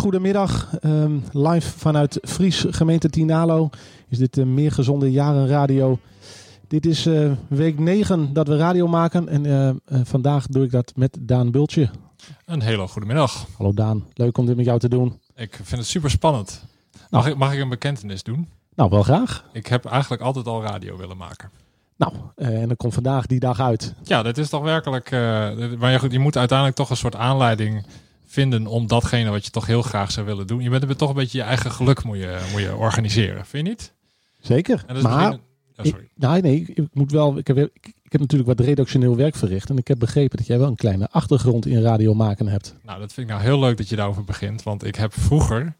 Een hele goede middag. Ehm, live vanuit Fries, gemeente Tinalo, is dit de Meer Gezonde Jaren Radio. Dit is uh, week 9 dat we radio maken en uh, uh, vandaag doe ik dat met Daan Bultje. Een hele goede middag. Hallo Daan, leuk om dit met jou te doen. Ik vind het super spannend. Mag, ik, mag ik een bekentenis doen? Nou, wel graag. Ik heb eigenlijk altijd al radio willen maken. Nou, en dan komt vandaag die dag uit. Ja, dat is toch werkelijk. maar ja, goed, je moet uiteindelijk toch een soort aanleiding vinden om datgene wat je toch heel graag zou willen doen. Je bent er toch een beetje je eigen geluk moet je, moet je organiseren, vind je niet? Zeker. maar, oh, sorry. Ik, nee, nee, ik moet wel. Ik heb, ik, heb natuurlijk wat redactioneel werk verricht en ik heb begrepen dat jij wel een kleine achtergrond in radio maken hebt. Nou, dat vind ik nou heel leuk dat je daarover begint, want ik heb vroeger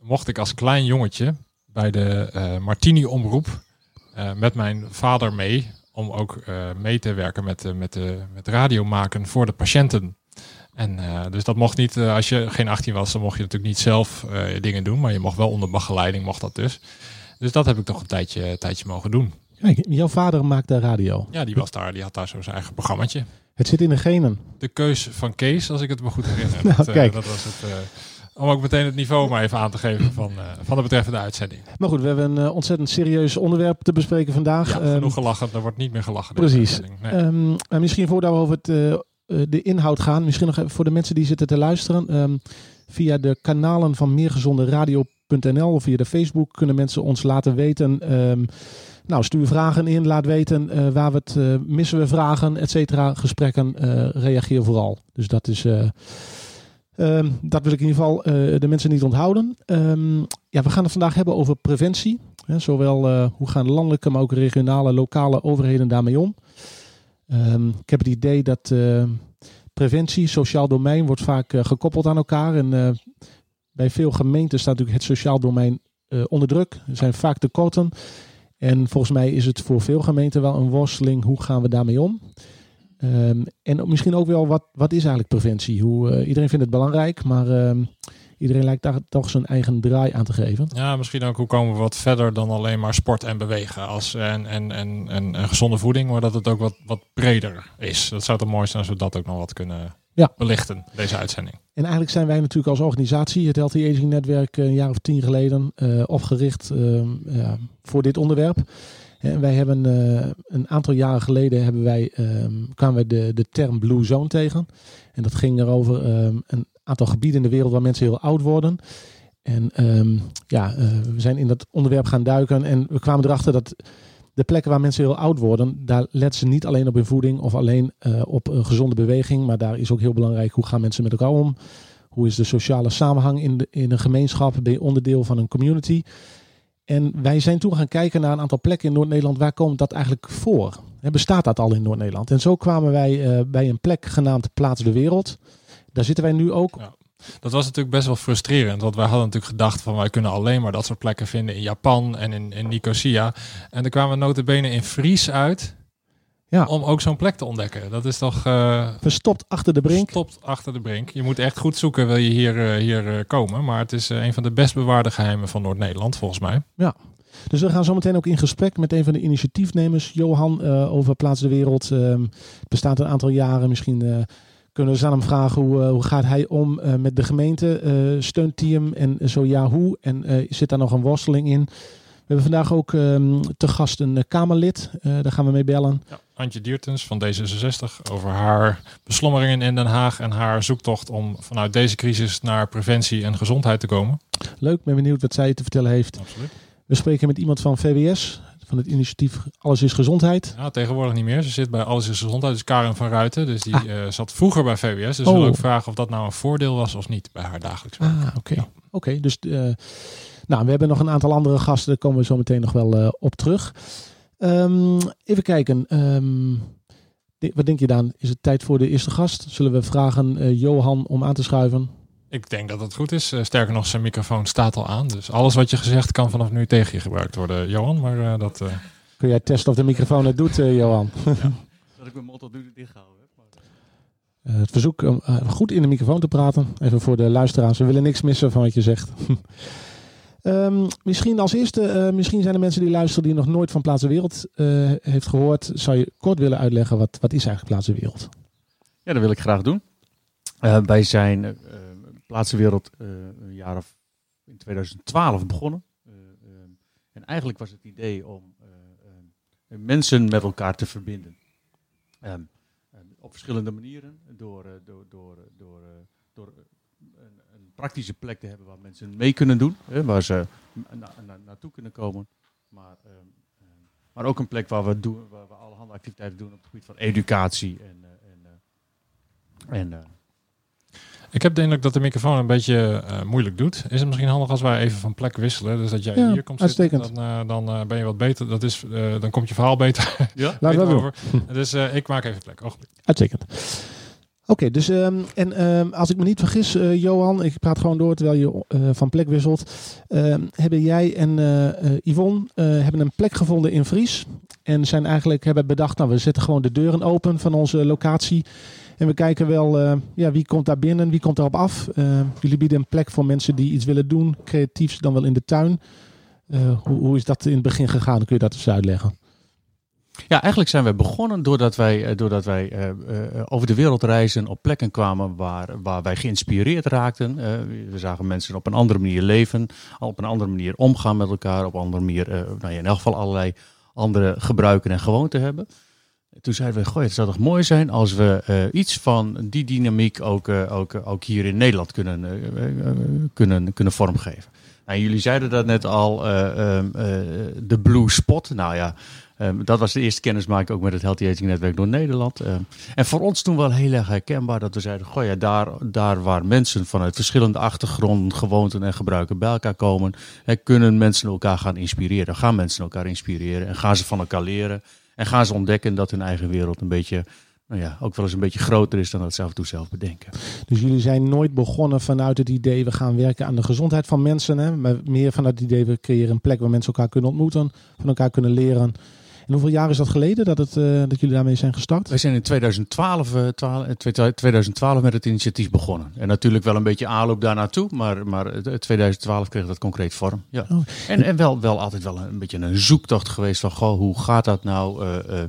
mocht ik als klein jongetje bij de uh, Martini omroep uh, met mijn vader mee om ook uh, mee te werken met, met, met radio maken voor de patiënten. En uh, dus dat mocht niet, uh, als je geen 18 was, dan mocht je natuurlijk niet zelf uh, dingen doen. Maar je mocht wel onder begeleiding, mocht dat dus. Dus dat heb ik toch een tijdje, tijdje mogen doen. Kijk, jouw vader maakte radio. Ja, die was daar, die had daar zo zijn eigen programmaatje. Het zit in de genen. De keus van Kees, als ik het me goed herinner. nou, dat, kijk. dat was het. om ook meteen het niveau maar even aan te geven van, van de betreffende uitzending. Maar goed, we hebben een ontzettend serieus onderwerp te bespreken vandaag. Ja, genoeg um, gelachen. Er wordt niet meer gelachen. Precies. Nee. Um, misschien voordat we over het de inhoud gaan. Misschien nog even voor de mensen die zitten te luisteren. Um, via de kanalen van meergezonderadio.nl of via de Facebook kunnen mensen ons laten weten. Um, nou, stuur vragen in, laat weten uh, waar we het uh, missen we vragen, et cetera. Gesprekken, reageer vooral. Dus dat is. Um, dat wil ik in ieder geval de mensen niet onthouden. ja, we gaan het vandaag hebben over preventie. Hè, zowel hoe gaan landelijke, maar ook regionale, lokale overheden daarmee om. Um, ik heb het idee dat uh, preventie, sociaal domein, wordt vaak uh, gekoppeld aan elkaar. En uh, bij veel gemeenten staat natuurlijk het sociaal domein onder druk. Er zijn vaak tekorten. En volgens mij is het voor veel gemeenten wel een worsteling. Hoe gaan we daarmee om? Um, en misschien ook wel, wat, wat is eigenlijk preventie? Hoe, iedereen vindt het belangrijk, maar um, iedereen lijkt daar toch zijn eigen draai aan te geven. Ja, misschien ook hoe komen we wat verder dan alleen maar sport en bewegen als, en, en, en, en, en gezonde voeding, maar dat het ook wat, wat breder is. Dat zou toch mooi zijn als we dat ook nog wat kunnen ja. belichten, deze uitzending. En eigenlijk zijn wij natuurlijk als organisatie, het Healthy Aging Netwerk, een jaar of tien geleden uh, opgericht uh, ja, voor dit onderwerp. Wij hebben uh, een aantal jaren geleden hebben wij, um, kwamen we de, de term Blue Zone tegen. En dat ging erover um, een aantal gebieden in de wereld waar mensen heel oud worden. En um, ja, uh, we zijn in dat onderwerp gaan duiken en we kwamen erachter dat de plekken waar mensen heel oud worden, daar letten ze niet alleen op hun voeding of alleen uh, op een gezonde beweging, maar daar is ook heel belangrijk hoe gaan mensen met elkaar om. Hoe is de sociale samenhang in, in een gemeenschap? Ben je onderdeel van een community? En wij zijn toen gaan kijken naar een aantal plekken in Noord-Nederland. Waar komt dat eigenlijk voor? Bestaat dat al in Noord-Nederland? En zo kwamen wij uh, bij een plek genaamd Plaats de Wereld. Daar zitten wij nu ook. Dat was natuurlijk best wel frustrerend. Want wij hadden natuurlijk gedacht van wij kunnen alleen maar dat soort plekken vinden in Japan en in, in Nicosia. En dan kwamen we notabene in Fries uit. Ja. Om ook zo'n plek te ontdekken. Dat is toch... Uh, verstopt achter de brink. Verstopt achter de brink. Je moet echt goed zoeken wil je hier, uh, hier uh, komen. Maar het is een van de best bewaarde geheimen van Noord-Nederland volgens mij. Ja. Dus we gaan zo meteen ook in gesprek met een van de initiatiefnemers, Johan, over Plaats de Wereld. Ehm, het bestaat een aantal jaren. Misschien kunnen we aan hem vragen hoe, hoe gaat hij om met de gemeente? steunt hij hem en zo ja, hoe? En zit daar nog een worsteling in? We hebben vandaag ook um, te gast een Kamerlid. daar gaan we mee bellen. Ja. Antje Diertens van D66 over haar beslommeringen in Den Haag en haar zoektocht om vanuit deze crisis naar preventie en gezondheid te komen. Leuk, ben benieuwd wat zij te vertellen heeft. Absoluut. We spreken met iemand van VWS, van het initiatief Alles is Gezondheid. Ja, tegenwoordig niet meer. Ze zit bij Alles is Gezondheid, dus Karen van Ruiten. Dus die ah. uh, zat vroeger bij VWS. Dus oh. we willen ook vragen of dat nou een voordeel was of niet bij haar dagelijks werk. Ah, oké. Okay. Ja. Oké, okay, dus uh, nou, we hebben nog een aantal andere gasten, daar komen we zo meteen nog wel uh, op terug. Um, even kijken. Um, wat denk je dan? Is het tijd voor de eerste gast? Zullen we vragen uh, Johan om aan te schuiven? Ik denk dat het goed is. Uh, sterker nog, zijn microfoon staat al aan. Dus alles wat je gezegd kan vanaf nu tegen je gebruikt worden, Johan. Maar uh, dat. Kun jij testen of de microfoon het doet, Johan? Ja. dat ik mijn mond heb. Maar... het verzoek om goed in de microfoon te praten. Even voor de luisteraars. We willen niks missen van wat je zegt. Um, misschien als eerste, uh, misschien zijn er mensen die luisteren die nog nooit van Plaats de Wereld uh, heeft gehoord. Zou je kort willen uitleggen wat, wat is eigenlijk Plaats de Wereld? Ja, dat wil ik graag doen. Uh, wij zijn Plaatsenwereld eh, een jaar of in 2012 begonnen. Eh, ehm, en eigenlijk was het idee om eh, ehm, mensen met elkaar te verbinden. Ehm, ehm, op verschillende manieren. Door, eh, door, door, eh, door, eh, door eh, praktische plek te hebben waar mensen mee kunnen doen. Hè, waar ze na- na- naartoe kunnen komen. Maar, ehm, ehm, maar ook een plek waar we, doen, waar we allerhande activiteiten doen op het gebied van educatie. En, eh, en, eh, en, eh, Ik heb de indruk dat de microfoon een beetje eh, moeilijk doet. Is het misschien handig als wij even van plek wisselen? Dus dat jij Ja, hier komt uitstekend. zitten. Dan, dan ben je wat beter. Dat is, eh, dan komt je verhaal beter, ja? Laat dat doen. over. Dus eh, ik maak even plek. Ogenblik. Uitstekend. Oké, dus ehm, en ehm, als ik me niet vergis, eh, Johan, ik praat gewoon door terwijl je eh, van plek wisselt. Ehm, hebben jij en eh, Yvonne hebben een plek gevonden in Vries. En zijn eigenlijk hebben bedacht, nou we zetten gewoon de deuren open van onze locatie. En we kijken wel, ja, wie komt daar binnen, wie komt daarop af. Jullie bieden een plek voor mensen die iets willen doen, creatiefs dan wel in de tuin. Hoe, hoe is dat in het begin gegaan? Kun je dat eens uitleggen? Ja, eigenlijk zijn we begonnen doordat wij, eh, doordat wij eh, eh, over de wereld reizen, op plekken kwamen waar, waar wij geïnspireerd raakten. We zagen mensen op een andere manier leven, op een andere manier omgaan met elkaar, op een andere manier, nou ja, in elk geval allerlei andere gebruiken en gewoonten hebben. Toen zeiden we, goh, het zou toch mooi zijn als we iets van die dynamiek ook, ook, ook hier in Nederland kunnen, kunnen, kunnen vormgeven. Nou, jullie zeiden dat net al, eh, ehm, eh, de Blue Spot. Nou ja, ehm, dat was de eerste kennismaking ook met het Healthy Aging Netwerk door Nederland. Ehm, en voor ons toen wel heel erg herkenbaar dat we zeiden, goh ja, daar, daar waar mensen vanuit verschillende achtergronden, gewoonten en gebruiken bij elkaar komen, hè, kunnen mensen elkaar gaan inspireren. Gaan mensen elkaar inspireren en gaan ze van elkaar leren. En gaan ze ontdekken dat hun eigen wereld een beetje, nou ja, ook wel eens een beetje groter is dan dat ze af en toe zelf bedenken. Dus jullie zijn nooit begonnen vanuit het idee we gaan werken aan de gezondheid van mensen. Hè? Maar meer vanuit het idee we creëren een plek waar mensen elkaar kunnen ontmoeten, van elkaar kunnen leren. En hoeveel jaar is dat geleden dat, het, eh, dat jullie daarmee zijn gestart? Wij zijn in 2012, eh, 12, eh, 2012 met het initiatief begonnen. En natuurlijk wel een beetje aanloop daar naartoe, maar, maar eh, 2012 kreeg dat concreet vorm. Ja. Oh. En, en wel, wel altijd wel een beetje een zoektocht geweest van, goh, hoe gaat dat nou? eh,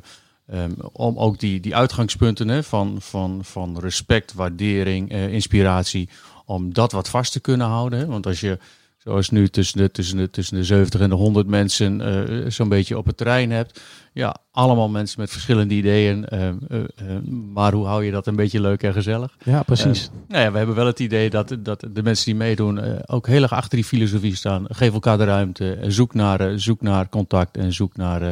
eh, ehm, om ook die, die uitgangspunten hè, van, van, van respect, waardering, eh, inspiratie, om dat wat vast te kunnen houden. Hè? Want als je, zoals nu, tussen de, tussen de, tussen de 70 en de 100 mensen eh, zo'n beetje op het terrein hebt. Ja, allemaal mensen met verschillende ideeën. eh, eh, eh, maar hoe hou je dat een beetje leuk en gezellig? Ja, precies. Nou ja, we hebben wel het idee dat, dat de mensen die meedoen eh, ook heel erg achter die filosofie staan. Geef elkaar de ruimte. eh, Zoek naar, eh, zoek naar contact en zoek naar, eh,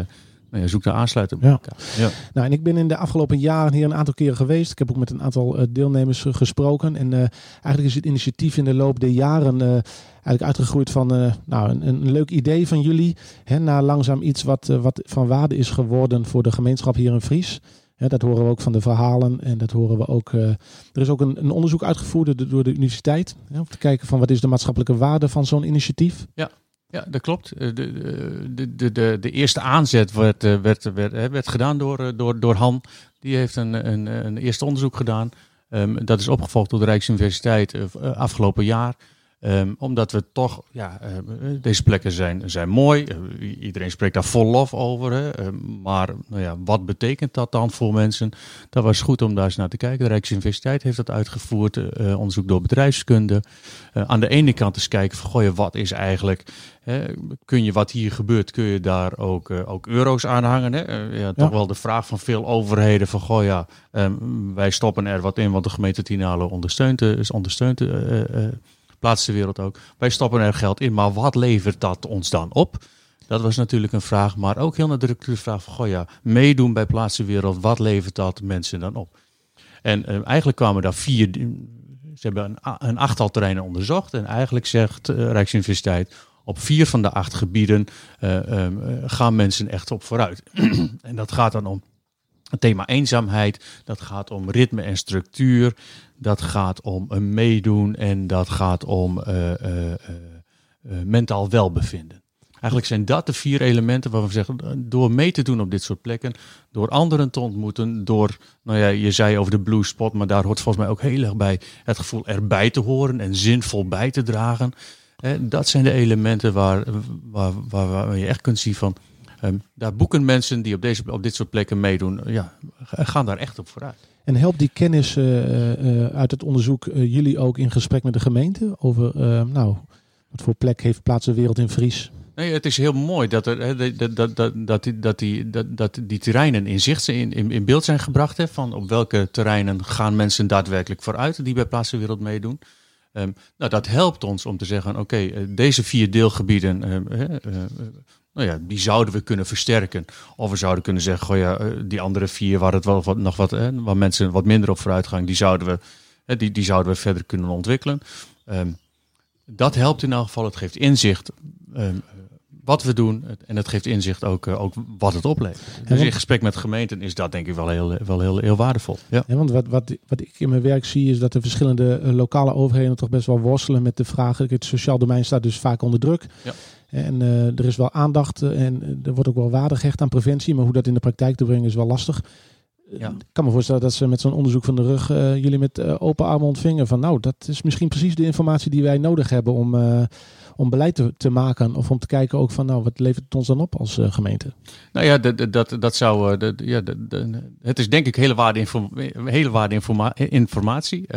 nou ja, zoek naar aansluiten bij Ja. Ja. Nou, en ik ben in de afgelopen jaren hier een aantal keren geweest. Ik heb ook met een aantal eh, deelnemers eh, gesproken. En eh, eigenlijk is het initiatief in de loop der jaren eigenlijk uitgegroeid van nou, een, een leuk idee van jullie. Hè, naar langzaam iets wat, wat van waarde is geworden voor de gemeenschap hier in Fries. Hè, dat horen we ook van de verhalen en dat horen we ook. er is ook een, een onderzoek uitgevoerd door- door de universiteit. Hè, om te kijken van wat is de maatschappelijke waarde van zo'n initiatief. Ja, dat klopt. Eh, De, de, de, de, eerste aanzet werd, eh, werd, werd, werd gedaan door, eh, door, door Han. Die heeft een, een, een eerste onderzoek gedaan. Ehm, dat is opgevolgd door de Rijksuniversiteit afgelopen jaar. Ehm, omdat we toch, ja, eh, deze plekken zijn, zijn mooi. Eh, iedereen spreekt daar vol lof over. Hè? Ehm, maar nou ja, wat betekent dat dan voor mensen? Dat was goed om daar eens naar te kijken. De Rijksuniversiteit heeft dat uitgevoerd. eh, onderzoek door bedrijfskunde. Eh, aan de ene kant eens kijken van, goh, wat is eigenlijk... Hè, kun je wat hier gebeurt, kun je daar ook, eh, ook euro's aan hangen? Hè? Eh, ja, toch Ja. wel de vraag van veel overheden van, goh ja, ehm, wij stoppen er wat in, want de gemeente Tinalo ondersteunt, eh, is ondersteunt eh, eh, eh, plaatst de wereld ook. Wij stoppen er geld in, maar wat levert dat ons dan op? Dat was natuurlijk een vraag, maar ook heel nadrukkelijk de vraag van, goh ja, meedoen bij Plaats de Wereld, wat levert dat mensen dan op? En eh, eigenlijk kwamen daar vier, ze hebben een, een achttal terreinen onderzocht en eigenlijk zegt eh, Rijksuniversiteit, op vier van de acht gebieden eh, ehm, eh, gaan mensen echt op vooruit. en dat gaat dan om het thema eenzaamheid, dat gaat om ritme en structuur, dat gaat om een meedoen en dat gaat om eh, eh, eh, eh, mentaal welbevinden. Eigenlijk zijn dat de vier elementen waarvan we zeggen, eh, door mee te doen op dit soort plekken, door anderen te ontmoeten, door, nou ja, je zei over de blue spot, maar daar hoort volgens mij ook heel erg bij het gevoel erbij te horen en zinvol bij te dragen. Dat zijn de elementen waar, waar, waar, waar je echt kunt zien van, ehm, daar boeken mensen die op, deze, op dit soort plekken meedoen, ja, gaan daar echt op vooruit. En helpt die kennis uh, uit het onderzoek jullie ook in gesprek met de gemeente over, nou, wat voor plek heeft Plaats de Wereld in Vries? Nee, het is heel mooi dat, er, dat, dat, dat, dat, die, dat, die, dat, dat die terreinen in zicht in, in, in beeld zijn gebracht. Hè, van op welke terreinen gaan mensen daadwerkelijk vooruit die bij Plaats de Wereld meedoen. Um, nou, dat helpt ons om te zeggen: oké, deze vier deelgebieden. Uh, nou ja, die zouden we kunnen versterken. Of we zouden kunnen zeggen, goh ja, die andere vier waar het wel wat, nog wat, hè, waar mensen wat minder op vooruit gaan, die zouden we, hè, die, die zouden we verder kunnen ontwikkelen. Um, dat helpt in elk geval. Het geeft inzicht um, wat we doen en het geeft inzicht ook, uh, ook wat het oplevert. Dus in gesprek met gemeenten is dat denk ik wel heel, wel heel, heel waardevol. Ja. ja want wat, wat, wat ik in mijn werk zie is dat de verschillende lokale overheden toch best wel worstelen met de vraag. Het sociaal domein staat dus vaak onder druk. Ja. En uh, er is wel aandacht en er wordt ook wel waarde gehecht aan preventie. Maar hoe dat in de praktijk te brengen is wel lastig. Ja. Ik kan me voorstellen dat ze met zo'n onderzoek van de rug uh, jullie met uh, open armen ontvingen. Van nou, dat is misschien precies de informatie die wij nodig hebben om, uh, om beleid te, te, maken. Of om te kijken ook van nou, wat levert het ons dan op als gemeente? Nou ja, dat, dat, dat zou. Dat, ja, dat, het is denk ik hele waarde, hele waarde informa informatie.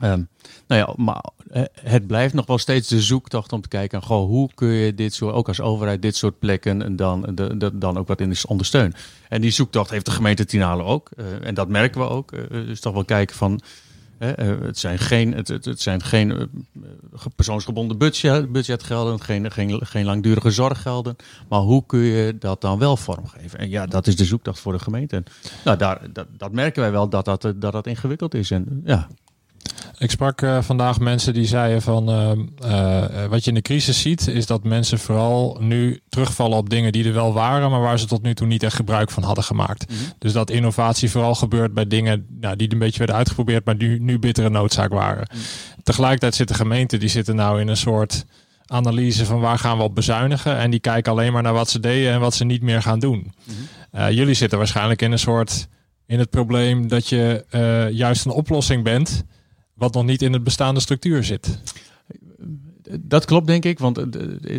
Um, nou ja, maar eh, het blijft nog wel steeds de zoektocht om te kijken, goh, hoe kun je dit soort, ook als overheid, dit soort plekken dan, de, dan ook wat in ondersteunen. En die zoektocht heeft de gemeente Tinalen ook. Uh, en dat merken we ook. Uh, dus toch wel kijken van, het zijn geen, het, het, het zijn geen persoonsgebonden budget, budgetgelden, geen, geen, geen langdurige zorggelden. Maar hoe kun je dat dan wel vormgeven? En ja, dat is de zoektocht voor de gemeente. En, nou, daar, dat, dat merken wij wel dat dat, dat, dat ingewikkeld is. En ja, ik sprak uh, vandaag mensen die zeiden van uh, uh, wat je in de crisis ziet, is dat mensen vooral nu terugvallen op dingen die er wel waren, maar waar ze tot nu toe niet echt gebruik van hadden gemaakt. Mm -hmm. Dus dat innovatie vooral gebeurt bij dingen nou, die een beetje werden uitgeprobeerd, maar die nu bittere noodzaak waren. Mm -hmm. Tegelijkertijd zitten gemeenten die zitten nou in een soort analyse van waar gaan we op bezuinigen en die kijken alleen maar naar wat ze deden en wat ze niet meer gaan doen. Mm -hmm. jullie zitten waarschijnlijk in een soort in het probleem dat je juist een oplossing bent wat nog niet in het bestaande structuur zit. Dat klopt, denk ik. Want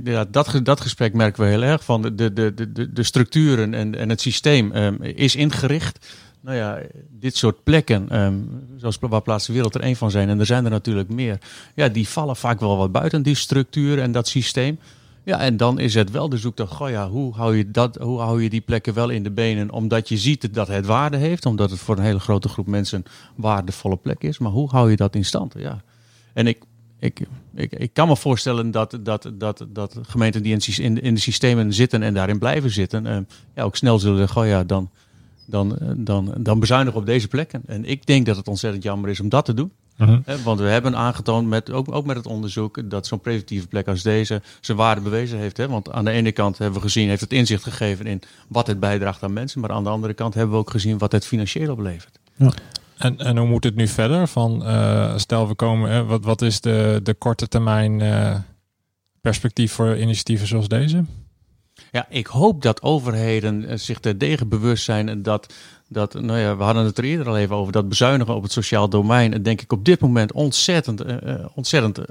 ja, dat, dat gesprek merken we heel erg van. De, de, de, de structuren en, en het systeem um, is ingericht. Nou ja, dit soort plekken, um, zoals waar Plaats de Wereld er één van zijn, en er zijn er natuurlijk meer. Ja, die vallen vaak wel wat buiten die structuur en dat systeem. Ja, en dan is het wel de zoektocht. Goh ja, hoe hou, je dat, hoe hou je die plekken wel in de benen? Omdat je ziet dat het waarde heeft. Omdat het voor een hele grote groep mensen waardevolle plek is. Maar hoe hou je dat in stand? Ja. En ik, ik, ik, ik kan me voorstellen dat, dat, dat, dat gemeenten die in, in de systemen zitten en daarin blijven zitten. Uh, ja, ook snel zullen zeggen, goh ja, dan, dan, dan, dan bezuinigen op deze plekken. En ik denk dat het ontzettend jammer is om dat te doen. Uh Want we hebben aangetoond, met, ook, ook met het onderzoek, dat zo'n preventieve plek als deze zijn waarde bewezen heeft. Hè? Want aan de ene kant hebben we gezien, heeft het inzicht gegeven in wat het bijdraagt aan mensen. Maar aan de andere kant hebben we ook gezien wat het financieel oplevert. Ja. En, en hoe moet het nu verder? Van, uh, stel we komen, hè, wat, wat is de, de korte termijn uh, perspectief voor initiatieven zoals deze? Ja, ik hoop dat overheden zich er degen bewust zijn dat dat, nou ja, we hadden het er eerder al even over, dat bezuinigen op het sociaal domein, denk ik op dit moment ontzettend, uh, ontzettend uh,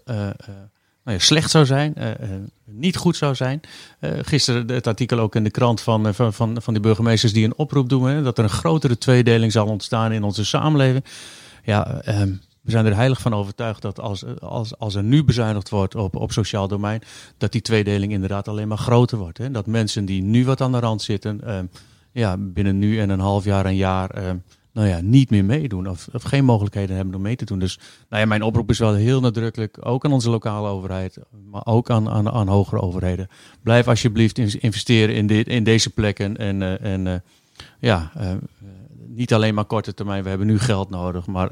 nou ja, slecht zou zijn, niet goed zou zijn. gisteren het artikel ook in de krant van, van, van, van die burgemeesters die een oproep doen, hè, dat er een grotere tweedeling zal ontstaan in onze samenleving. Ja, ehm, we zijn er heilig van overtuigd dat als, als, als er nu bezuinigd wordt op, op sociaal domein, dat die tweedeling inderdaad alleen maar groter wordt. Hè? Dat mensen die nu wat aan de rand zitten, ehm, ja, binnen nu en een half jaar, een jaar, uh, nou ja, niet meer meedoen. Of, of, geen mogelijkheden hebben om mee te doen. Dus nou ja, mijn oproep is wel heel nadrukkelijk, ook aan onze lokale overheid, maar ook aan, aan, aan hogere overheden. Blijf alsjeblieft investeren in, dit, in deze plekken. En, en uh, ja, niet alleen maar korte termijn, we hebben nu geld nodig, maar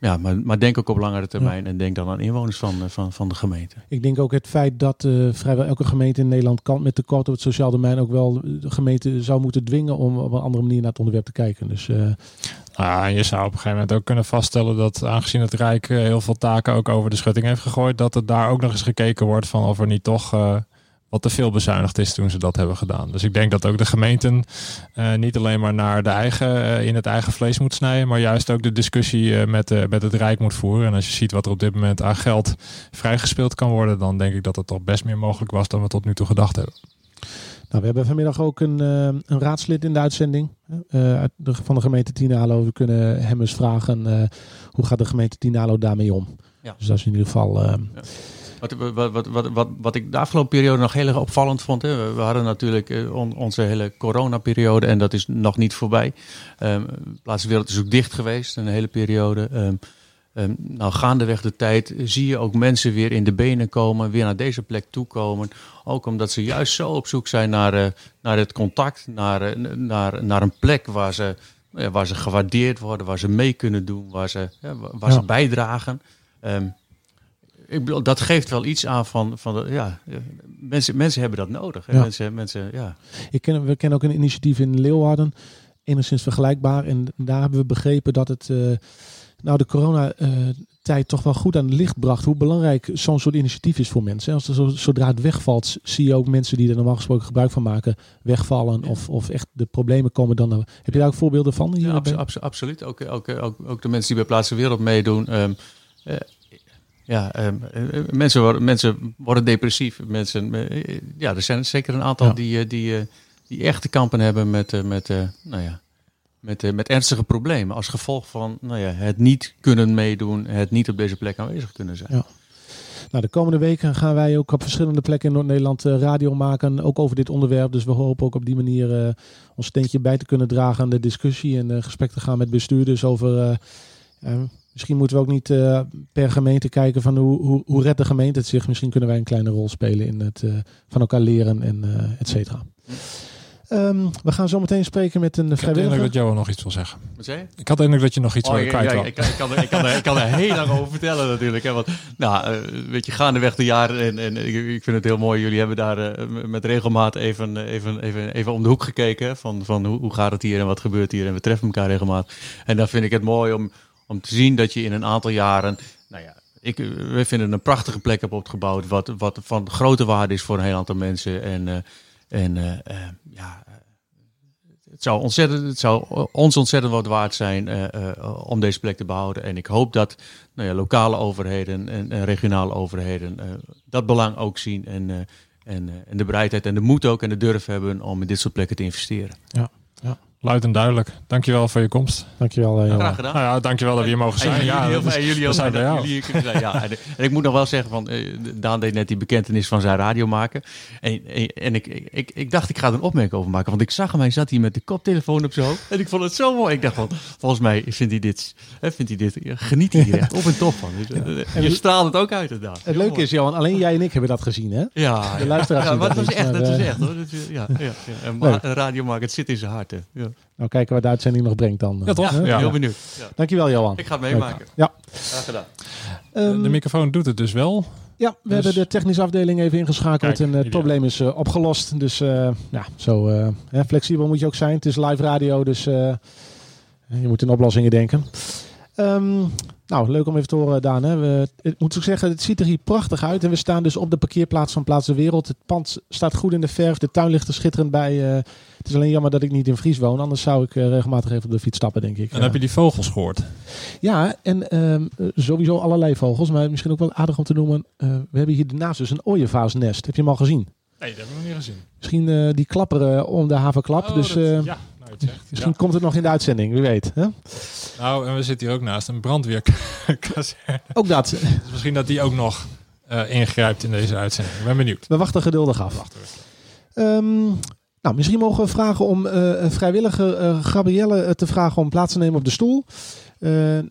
ja, maar, maar denk ook op langere termijn en denk dan aan inwoners van, eh, van, van de gemeente. Ik denk ook het feit dat uh, vrijwel elke gemeente in Nederland kan met tekort op het sociaal domein ook wel de gemeente zou moeten dwingen om op een andere manier naar het onderwerp te kijken. Dus, uh... ah, je zou op een gegeven moment ook kunnen vaststellen dat aangezien het Rijk heel veel taken ook over de schutting heeft gegooid, dat er daar ook nog eens gekeken wordt van of er niet toch wat te veel bezuinigd is toen ze dat hebben gedaan. Dus ik denk dat ook de gemeenten uh, niet alleen maar naar de eigen, uh, in het eigen vlees moet snijden, maar juist ook de discussie uh, met, met het Rijk moet voeren. En als je ziet wat er op dit moment aan geld vrijgespeeld kan worden, dan denk ik dat het toch best meer mogelijk was dan we tot nu toe gedacht hebben. we hebben vanmiddag ook een, eh, een raadslid in de uitzending eh, uit de, van de gemeente Tinalo. We kunnen hem eens vragen eh, hoe gaat de gemeente Tinalo daarmee om. Ja. Dus dat is in ieder geval... eh, Wat, wat, wat, wat, ik de afgelopen periode nog heel erg opvallend vond. Hè, we, hadden natuurlijk eh, on- onze hele coronaperiode en dat is nog niet voorbij. Ehm Plaatswereld is ook dicht geweest een hele periode. Ehm ehm, nou, gaandeweg de tijd zie je ook mensen weer in de benen komen, weer naar deze plek toekomen. Ook omdat ze juist zo op zoek zijn naar, eh, naar het contact, naar, eh, naar, naar een plek waar ze, eh, waar ze gewaardeerd worden, waar ze mee kunnen doen, waar ze, ja, waar Ja. ze bijdragen. Ik bedoel, dat geeft wel iets aan van, van de, ja, eh, mensen, mensen hebben dat nodig. Hè? Ja. Mensen, mensen, ja. Ik ken, we kennen ook een initiatief in Leeuwarden, enigszins vergelijkbaar. En daar hebben we begrepen dat het eh, nou, de coronatijd toch wel goed aan het licht bracht. Hoe belangrijk zo'n soort initiatief is voor mensen. Als er zo, zodra het wegvalt, zie je ook mensen die er normaal gesproken gebruik van maken, wegvallen. Of, of echt de problemen komen dan. Heb je daar ook voorbeelden van? Hier Ja, abso- bij? abso- absoluut. Ook, ook, ook, ook de mensen die bij Plaatsen Wereld meedoen. ehm, eh, ja, ehm, eh, mensen, worden, mensen worden depressief. Mensen, eh, ja, er zijn zeker een aantal Ja. die, eh, die, die echt te kampen hebben met, met, nou ja, met, met ernstige problemen. Als gevolg van nou ja, het niet kunnen meedoen, het niet op deze plek aanwezig kunnen zijn. Ja. Nou, de komende weken gaan wij ook op verschillende plekken in Noord-Nederland radio maken. Ook over dit onderwerp. Dus we hopen ook op die manier ons steentje bij te kunnen dragen aan de discussie. En gesprek te gaan met bestuurders over. Misschien moeten we ook niet eh, per gemeente kijken van hoe, hoe, hoe redt de gemeente het zich. Misschien kunnen wij een kleine rol spelen in het eh, van elkaar leren en eh et cetera. Ehm, we gaan zo meteen spreken met een Ik had de indruk vrijwilliger. dat Johan nog iets wil zeggen. Wat zei je? Ik had de indruk dat je nog iets Oh, wil ja, kwijt ja, ik, kan, ik, kan, er- ik, kan er, ik kan er heel lang over vertellen natuurlijk. Hè, want, nou, eh, weet je, gaandeweg de jaren, en, en ik, ik vind het heel mooi, jullie hebben daar met regelmaat even, even, even, even om de hoek gekeken. hè, Van, van hoe, hoe gaat het hier en wat gebeurt hier en we treffen elkaar regelmaat. En dan vind ik het mooi om, om te zien dat je in een aantal jaren, nou ja, ik, we vinden een prachtige plek hebt opgebouwd, wat, wat van grote waarde is voor een heel aantal mensen. En, eh, en eh, eh, ja, het zou, ontzettend, het zou ons ontzettend wat waard zijn om deze plek te behouden. En ik hoop dat nou ja, lokale overheden en, en regionale overheden dat belang ook zien. En, en, en de bereidheid en de moed ook en de durf hebben om in dit soort plekken te investeren. Luid en duidelijk. Dankjewel voor je komst. Dankjewel, eh, Johan. Graag gedaan. Nou ja, dankjewel dat we hier mogen En zijn. jullie, Ja, heel veel- is- en jullie ook zijn bij dat jou. jullie hier kunnen zijn. Ja, en, en ik moet nog wel zeggen, van, eh, Daan deed net die bekentenis van zijn radiomaker. En, en, en ik, ik, ik dacht, ik ga er een opmerking over maken. Want ik zag hem, hij zat hier met de koptelefoon op zijn hoofd. En ik vond het zo mooi. Ik dacht van, volgens mij vindt hij dit, hè, vindt hij dit geniet hij hier echt op en top van. Dus, eh, Je straalt het ook uit, Daan. Het leuke is, Johan, alleen jij en ik hebben dat gezien, hè? Ja, De luisteraars ja, maar dat niet, echt, dat is eh, echt hoor. Dat is, ja, ja, ja. Een, Leuk. ma- een radiomaker, het zit in zijn hart. Hè. Ja. Nou, kijken wat de uitzending nog brengt dan. Ja, toch? Hè? Ja. Heel benieuwd. Ja. Dankjewel, Johan. Ik ga het meemaken. Ja. Graag gedaan. Ehm, De microfoon doet het dus wel. Ja, we Dus- hebben de technische afdeling even ingeschakeld Kijk, en het ideaal. probleem is eh, opgelost. Dus eh, ja, zo eh, hè, flexibel moet je ook zijn. Het is live radio, dus eh, je moet in oplossingen denken. Ehm, nou, leuk om even te horen, Daan. Hè. We, ik moet ook zeggen, het ziet er hier prachtig uit. En we staan dus op de parkeerplaats van Plaats de Wereld. Het pand staat goed in de verf. De tuin ligt er schitterend bij. eh, het is alleen jammer dat ik niet in Fries woon. Anders zou ik eh, regelmatig even op de fiets stappen, denk ik. En heb je die vogels gehoord? Ja, en ehm, eh, sowieso allerlei vogels. Maar misschien ook wel aardig om te noemen. eh, we hebben hier daarnaast dus een ooievaarsnest. Heb je hem al gezien? Nee, dat hebben we nog niet gezien. Misschien die klapperen om de havenklap. Oh, dus dat- ja, misschien Ja. komt het nog in de uitzending, wie weet. Hè? Nou, en we zitten hier ook naast een brandweerkazerne. Ook dat. Dus misschien dat die ook nog eh, ingrijpt in deze uitzending. Ik ben benieuwd. We wachten geduldig af. Wacht even. Ehm, nou, misschien mogen we vragen om eh, een vrijwilliger eh, Gabrielle eh, te vragen om plaats te nemen op de stoel. Eh, eh,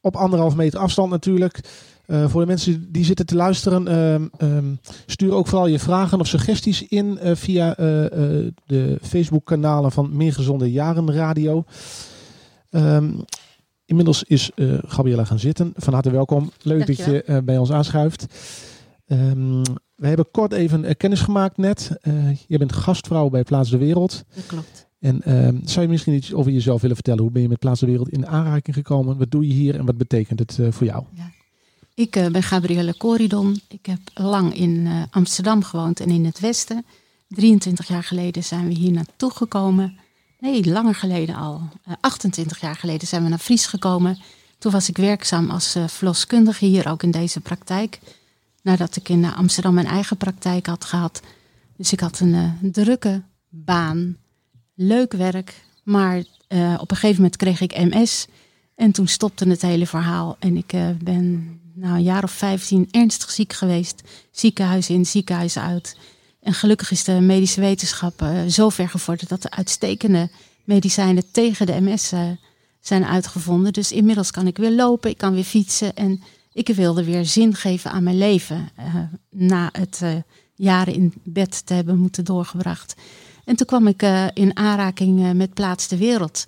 op anderhalf meter afstand natuurlijk. Eh, voor de mensen die zitten te luisteren, ehm, ehm, stuur ook vooral je vragen of suggesties in eh, via eh, de Facebook-kanalen van Meer Gezonde Jaren Radio. Ehm, inmiddels is Gabriella gaan zitten. Van harte welkom. Leuk dat je bij ons aanschuift. We hebben kort even kennis gemaakt net. Je bent gastvrouw bij Plaats de Wereld. Dat klopt. En zou je misschien iets over jezelf willen vertellen? Hoe ben je met Plaats de Wereld in aanraking gekomen? Wat doe je hier en wat betekent het voor jou? Ik eh, ben Gabrielle Corridon. Ik heb lang in eh, Amsterdam gewoond en in het Westen. 23 jaar geleden zijn we hier naartoe gekomen. Nee, langer geleden al. Eh, 28 jaar geleden zijn we naar Fries gekomen. Toen was ik werkzaam als eh, verloskundige hier ook in deze praktijk. Nadat ik in eh, Amsterdam mijn eigen praktijk had gehad, Dus ik had een drukke baan, leuk werk, maar op een gegeven moment kreeg ik MS. En toen stopte het hele verhaal. En ik ben nou, een jaar of 15 ernstig ziek geweest. Ziekenhuis in, ziekenhuis uit. En gelukkig is de medische wetenschap zo ver gevorderd dat er uitstekende medicijnen tegen de MS zijn uitgevonden. Dus inmiddels kan ik weer lopen, ik kan weer fietsen. En ik wilde weer zin geven aan mijn leven. na het jaren in bed te hebben moeten doorgebracht. En toen kwam ik uh, in aanraking uh, met Plaats de Wereld.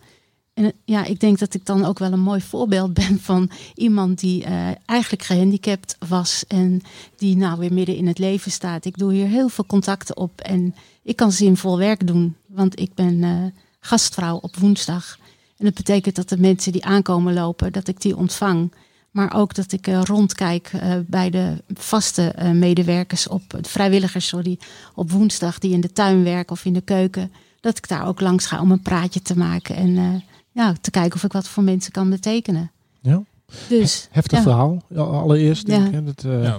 En ja, ik denk dat ik dan ook wel een mooi voorbeeld ben van iemand die eigenlijk gehandicapt was en die nou weer midden in het leven staat. Ik doe hier heel veel contacten op en ik kan zinvol werk doen, want ik ben gastvrouw op woensdag. En dat betekent dat de mensen die aankomen lopen, dat ik die ontvang. Maar ook dat ik uh, rondkijk bij de vaste medewerkers op vrijwilligers, sorry, op woensdag die in de tuin werken of in de keuken. Dat ik daar ook langs ga om een praatje te maken en ja, te kijken of ik wat voor mensen kan betekenen. Ja. Dus, Heftig ja. verhaal, allereerst. Denk Ja. ik, hè, dat, eh, Ja.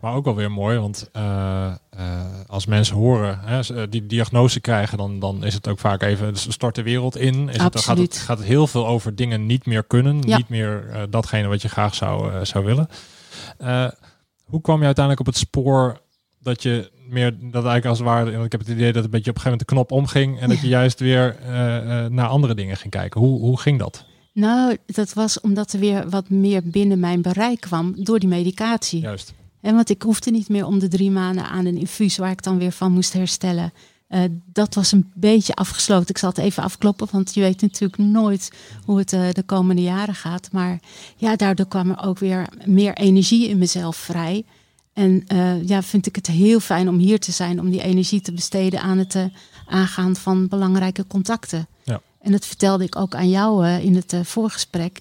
Maar ook wel weer mooi, want eh, eh, als mensen horen, hè, die diagnose krijgen, dan, dan is het ook vaak even, dus stort de wereld in. Is het, dan gaat, Absoluut. het, gaat het heel veel over dingen niet meer kunnen, Ja. niet meer eh, datgene wat je graag zou, zou willen. Eh, hoe kwam je uiteindelijk op het spoor dat je meer, dat eigenlijk als het ware, want ik heb het idee dat een beetje op een gegeven moment de knop omging en dat je juist weer eh, eh, naar andere dingen ging kijken. Hoe, hoe ging dat? Nou, dat was omdat er weer wat meer binnen mijn bereik kwam door die medicatie. Juist. En want ik hoefde niet meer om de drie maanden aan een infuus waar ik dan weer van moest herstellen. Eh, dat was een beetje afgesloten. Ik zal het even afkloppen, want je weet natuurlijk nooit hoe het de komende jaren gaat. Maar ja, daardoor kwam er ook weer meer energie in mezelf vrij. En eh, ja, vind ik het heel fijn om hier te zijn, om die energie te besteden aan het eh, aangaan van belangrijke contacten. Ja. En dat vertelde ik ook aan jou eh, in het voorgesprek.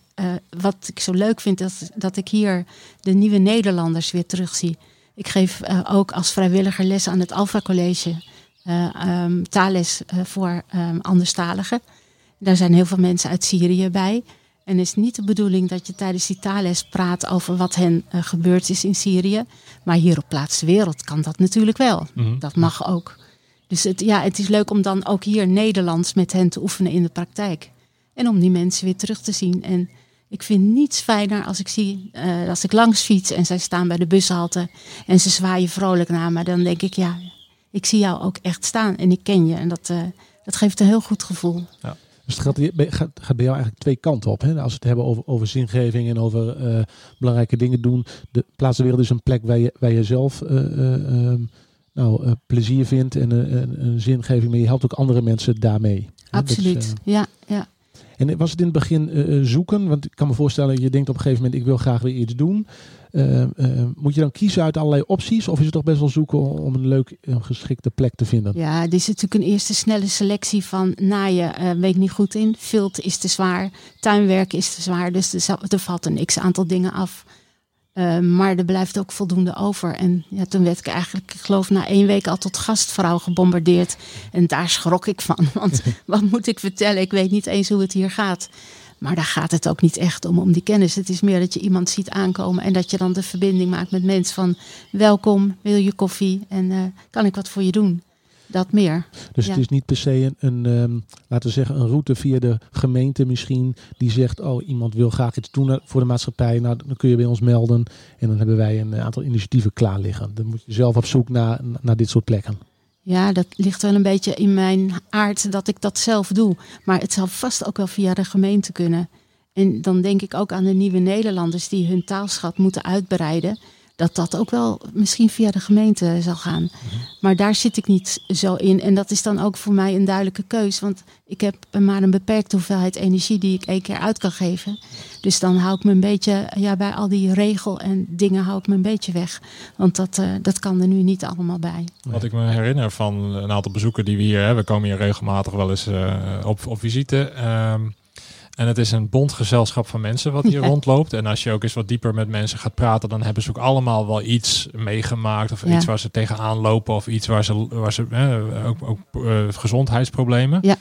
Wat ik zo leuk vind, dat, dat ik hier de nieuwe Nederlanders weer terugzie. Ik geef ook als vrijwilliger les aan het Alpha College. ehm, taalles voor ehm anderstaligen. Daar zijn heel veel mensen uit Syrië bij. En het is niet de bedoeling dat je tijdens die taalles praat over wat hen eh, gebeurd is in Syrië. Maar hier op Plaats de Wereld kan dat natuurlijk wel. Mhm. Dat mag ook. Dus het, ja, het is leuk om dan ook hier Nederlands met hen te oefenen in de praktijk. En om die mensen weer terug te zien. En ik vind niets fijner als ik zie, eh, als ik langs fiets en zij staan bij de bushalte en ze zwaaien vrolijk naar me. Dan denk ik, ja, ik zie jou ook echt staan en ik ken je. En dat, eh, dat geeft een heel goed gevoel. Dus het gaat, bij- gaat, gaat bij jou eigenlijk twee kanten op. Hè? Als we het hebben over, over zingeving en over eh, belangrijke dingen doen. De Plaats de Wereld is een plek waar je, waar je zelf eh, eh, ehm, nou, plezier vindt en een, zingeving. Maar je helpt ook andere mensen daarmee. Is, Absoluut. eh, ja, ja. en was het in het begin zoeken? Want ik kan me voorstellen, je denkt op een gegeven moment, ik wil graag weer iets doen. Eh, eh, moet je dan kiezen uit allerlei opties? Of is het toch best wel zoeken om een leuk, een geschikte plek te vinden? Ja, dit is natuurlijk een eerste snelle selectie van naaien eh weet ik niet goed in. Vilt is te zwaar, tuinwerken is te zwaar. Dus er, er valt een x-aantal dingen af. Eh, maar er blijft ook voldoende over. En ja, toen werd ik eigenlijk, ik geloof na één week al tot gastvrouw gebombardeerd. En daar schrok ik van. Want wat moet ik vertellen? Ik weet niet eens hoe het hier gaat. Maar daar gaat het ook niet echt om, om die kennis. Het is meer dat je iemand ziet aankomen en dat je dan de verbinding maakt met mensen van welkom, wil je koffie en eh, kan ik wat voor je doen? Dat meer. Dus Ja. het is niet per se een, een ehm, laten we zeggen, een route via de gemeente misschien. Die zegt, oh iemand wil graag iets doen voor de maatschappij. Nou, dan kun je bij ons melden. En dan hebben wij een aantal initiatieven klaar liggen. Dan moet je zelf op zoek naar, naar dit soort plekken. Ja, dat ligt wel een beetje in mijn aard dat ik dat zelf doe. Maar het zal vast ook wel via de gemeente kunnen. En dan denk ik ook aan de nieuwe Nederlanders die hun taalschat moeten uitbreiden. Dat dat ook wel misschien via de gemeente zal gaan. Maar daar zit ik niet zo in. En dat is dan ook voor mij een duidelijke keus. Want ik heb maar een beperkte hoeveelheid energie die ik één keer uit kan geven. Dus dan hou ik me een beetje, ja, bij al die regel en dingen hou ik me een beetje weg. Want dat, eh, dat kan er nu niet allemaal bij. Wat ik me herinner van een aantal bezoeken die we hier hebben. We komen hier regelmatig wel eens eh, op, op visite. Ehm, en het is een bondgezelschap van mensen wat hier Ja. rondloopt. En als je ook eens wat dieper met mensen gaat praten, dan hebben ze ook allemaal wel iets meegemaakt. Of Ja. iets waar ze tegenaan lopen. Of iets waar ze, waar ze eh, ook, ook gezondheidsproblemen. Ja.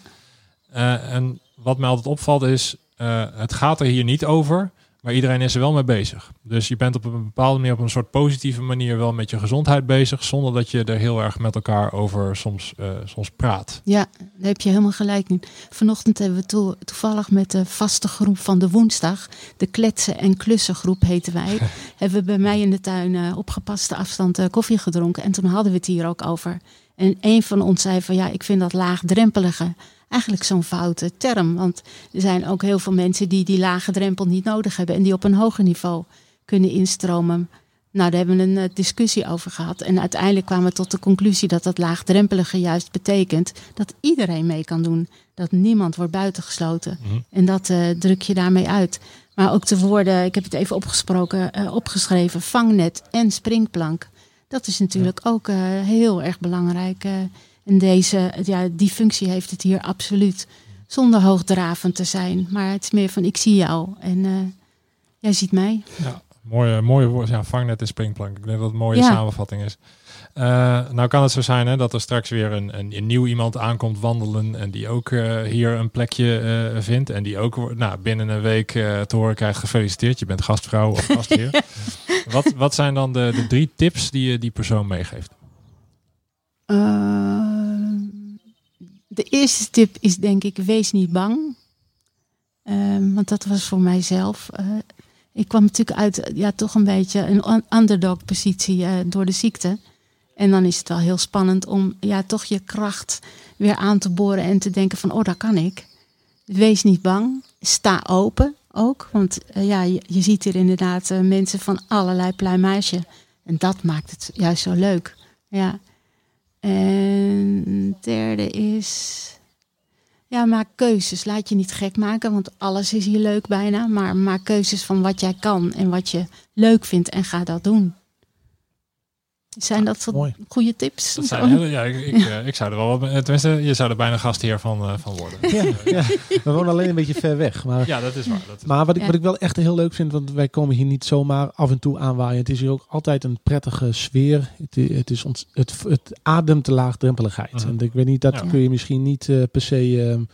En wat mij altijd opvalt is, eh, het gaat er hier niet over. Maar iedereen is er wel mee bezig. Dus je bent op een bepaalde manier, op een soort positieve manier, wel met je gezondheid bezig. Zonder dat je er heel erg met elkaar over soms, uh, soms praat. Ja, daar heb je helemaal gelijk in. Vanochtend hebben we to toevallig met de vaste groep van de woensdag, de kletsen- en klussengroep heten wij, hebben we bij mij in de tuin uh, op gepaste afstand uh, koffie gedronken. En toen hadden we het hier ook over. En een van ons zei van ja, ik vind dat laagdrempelige eigenlijk zo'n foute term. Want er zijn ook heel veel mensen die die lage drempel niet nodig hebben en die op een hoger niveau kunnen instromen. Nou, daar hebben we een eh, discussie over gehad. En uiteindelijk kwamen we tot de conclusie dat dat laagdrempelige juist betekent dat iedereen mee kan doen. Dat niemand wordt buitengesloten. Mhm. En dat uh, druk je daarmee uit. Maar ook de woorden, ik heb het even opgesproken, uh, opgeschreven, vangnet en springplank. Dat is natuurlijk ook heel erg belangrijk en deze, ja, die functie heeft het hier absoluut. Zonder hoogdravend te zijn. Maar het is meer van ik zie jou en uh, jij ziet mij. Ja, mooie, mooie woord. Ja, vangnet en springplank. Ik denk dat het een mooie samenvatting is. Uh, nou kan het zo zijn hè, dat er straks weer een, een, een nieuw iemand aankomt wandelen en die ook uh, hier een plekje uh, vindt en die ook nou, binnen een week te horen krijgt gefeliciteerd, je bent gastvrouw of gastheer. wat, wat zijn dan de, de drie tips die je die persoon meegeeft? De eerste tip is denk ik, wees niet bang. Um, want dat was voor mijzelf. Uh, ik kwam natuurlijk uit ja, toch een beetje een underdog positie uh, door de ziekte. En dan is het wel heel spannend om ja, toch je kracht weer aan te boren en te denken van, oh, dat kan ik. Wees niet bang. Sta open ook. Want uh, ja, je, je, ziet hier inderdaad mensen van allerlei pluimage. En dat maakt het juist zo leuk. Ja. En derde is. Ja, maak keuzes. Laat je niet gek maken, want alles is hier leuk bijna. Maar maak keuzes van wat jij kan en wat je leuk vindt en ga dat doen. Zijn dat soort goede tips? Dat zijn hele, ja, ik, ik, eh, ik, zou er wel, tenminste, je zou er bijna gastheer van, uh, van worden. Ja, ja, We wonen alleen een beetje ver weg. Maar, ja, dat is waar. Dat is maar wat ik, wat ik wel echt heel leuk vind, want wij komen hier niet zomaar af en toe aanwaaien. Het is hier ook altijd een prettige sfeer. Het, het, is ont, het, het ademt de laagdrempeligheid. Uh mhm. -huh. En ik weet niet, dat kun je misschien niet uh, per se...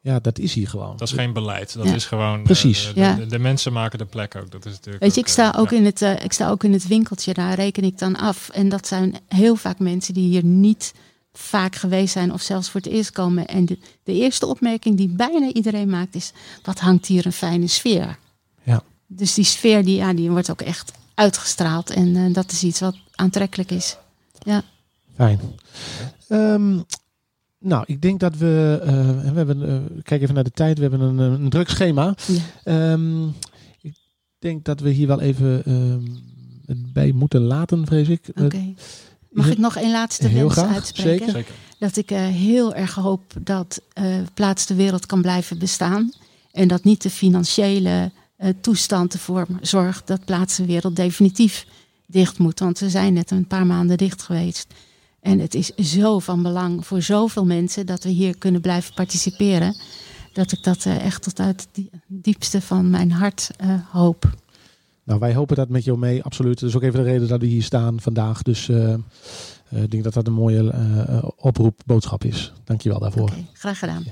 Ja, dat is hier gewoon. Dat is geen beleid. Dat is gewoon. Precies. Uh, de, de, de, mensen maken de plek ook. Dat is natuurlijk. Weet je, ik sta ook in het, uh, ik sta ook in het winkeltje. Daar reken ik dan af. En dat zijn heel vaak mensen die hier niet vaak geweest zijn of zelfs voor het eerst komen. En de, de eerste opmerking die bijna iedereen maakt is: wat hangt hier een fijne sfeer? Ja. Dus die sfeer die, ja, die wordt ook echt uitgestraald. En uh, dat is iets wat aantrekkelijk is. Ja. Fijn. Um, nou, ik denk dat we. Uh, we hebben, uh, kijk even naar de tijd. We hebben een, een druk schema. Ja. Um, ik denk dat we hier wel even um, bij moeten laten, vrees ik. Oké. Okay. Mag ik nog een laatste wens graag, uitspreken? Zeker. zeker. Dat ik uh, heel erg hoop dat Plaats de Wereld kan blijven bestaan. En dat niet de financiële toestand ervoor zorgt dat Plaats de Wereld definitief dicht moet. Want we zijn net een paar maanden dicht geweest. En het is zo van belang voor zoveel mensen dat we hier kunnen blijven participeren. Dat ik dat uh, echt tot uit het diepste van mijn hart uh, hoop. Nou, wij hopen dat met jou mee, absoluut. Dat is ook even de reden dat we hier staan vandaag. Dus uh, ik denk dat dat een mooie oproep, boodschap is. Dankjewel daarvoor. Okay, graag gedaan.